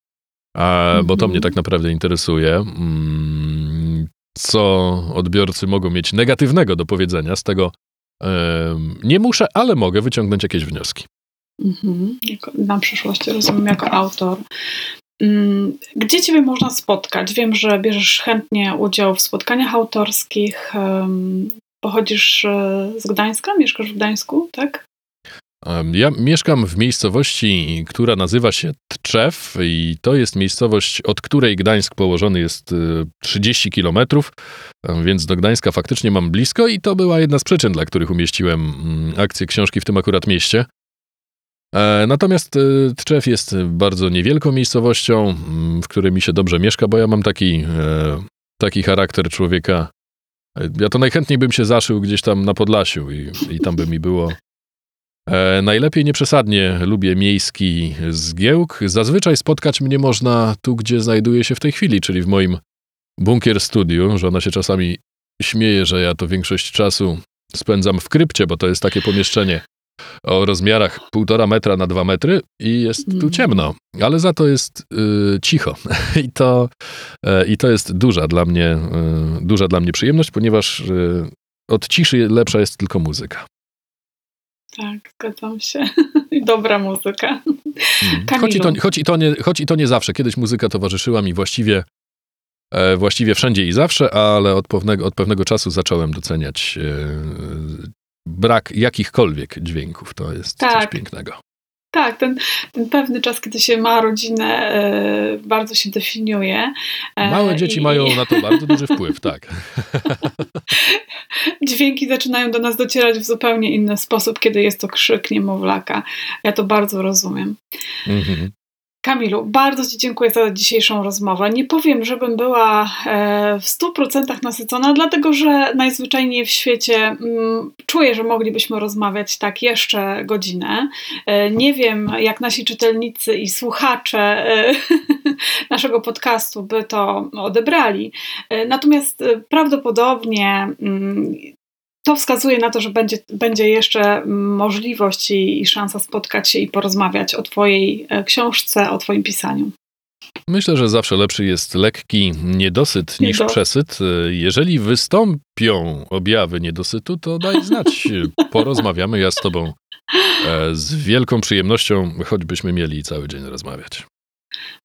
B: a, bo to mnie mhm. tak naprawdę interesuje. Mm, co odbiorcy mogą mieć negatywnego do powiedzenia, z tego e, nie muszę, ale mogę wyciągnąć jakieś wnioski.
A: Mhm. Na przyszłość rozumiem jako autor. Mm, gdzie Ciebie można spotkać? Wiem, że bierzesz chętnie udział w spotkaniach autorskich. Pochodzisz e, z Gdańska? Mieszkasz w Gdańsku, tak?
B: Ja mieszkam w miejscowości, która nazywa się Tczew i to jest miejscowość, od której Gdańsk położony jest 30 e, kilometrów, więc do Gdańska faktycznie mam blisko i to była jedna z przyczyn, dla których umieściłem mm, akcję książki w tym akurat mieście. E, natomiast e, Tczew jest bardzo niewielką miejscowością, w której mi się dobrze mieszka, bo ja mam taki, e, taki charakter człowieka. Ja to najchętniej bym się zaszył gdzieś tam na Podlasiu i, i tam by mi było najlepiej nieprzesadnie lubię miejski zgiełk. Zazwyczaj spotkać mnie można tu, gdzie znajduję się w tej chwili, czyli w moim bunkier studiu. Żona się czasami śmieje, że ja to większość czasu spędzam w krypcie, bo to jest takie pomieszczenie o rozmiarach półtora metra na dwa metry i jest tu mm. ciemno, ale za to jest y, cicho. I to, y, I to jest duża dla mnie, y, duża dla mnie przyjemność, ponieważ y, od ciszy lepsza jest tylko muzyka.
A: Tak, zgadzam się. Dobra muzyka.
B: Mm. Choć i, to, choć, i to nie, choć i to nie zawsze. Kiedyś muzyka towarzyszyła mi właściwie e, właściwie wszędzie i zawsze, ale od pewnego, od pewnego czasu zacząłem doceniać brak jakichkolwiek dźwięków. To jest tak. coś pięknego.
A: Tak, ten, ten pewny czas, kiedy się ma rodzinę, e, bardzo się definiuje.
B: E, Małe dzieci i... mają na to bardzo duży wpływ, tak.
A: Dźwięki zaczynają do nas docierać w zupełnie inny sposób, kiedy jest to krzyk niemowlaka. Ja to bardzo rozumiem. Mhm. Kamilu, bardzo Ci dziękuję za dzisiejszą rozmowę. Nie powiem, żebym była e, w 100% nasycona, dlatego że najzwyczajniej w świecie mm, czuję, że moglibyśmy rozmawiać tak jeszcze godzinę. E, nie wiem, jak nasi czytelnicy i słuchacze e, naszego podcastu by to odebrali. Natomiast prawdopodobnie mm, to wskazuje na to, że będzie, będzie jeszcze możliwość i, i szansa spotkać się i porozmawiać o Twojej e, książce, o Twoim pisaniu.
B: Myślę, że zawsze lepszy jest lekki niedosyt niż przesyt. E, jeżeli wystąpią objawy niedosytu, to daj znać. Porozmawiamy ja z Tobą e, z wielką przyjemnością, choćbyśmy mieli cały dzień rozmawiać.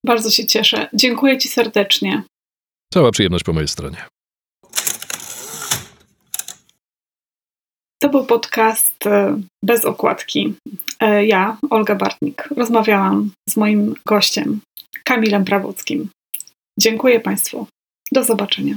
A: Bardzo się cieszę. Dziękuję Ci serdecznie.
B: Cała przyjemność po mojej stronie.
A: To był podcast e, bez okładki. E, ja, Olga Bartnik, rozmawiałam z moim gościem, Kamilem Prawockim. Dziękuję Państwu. Do zobaczenia.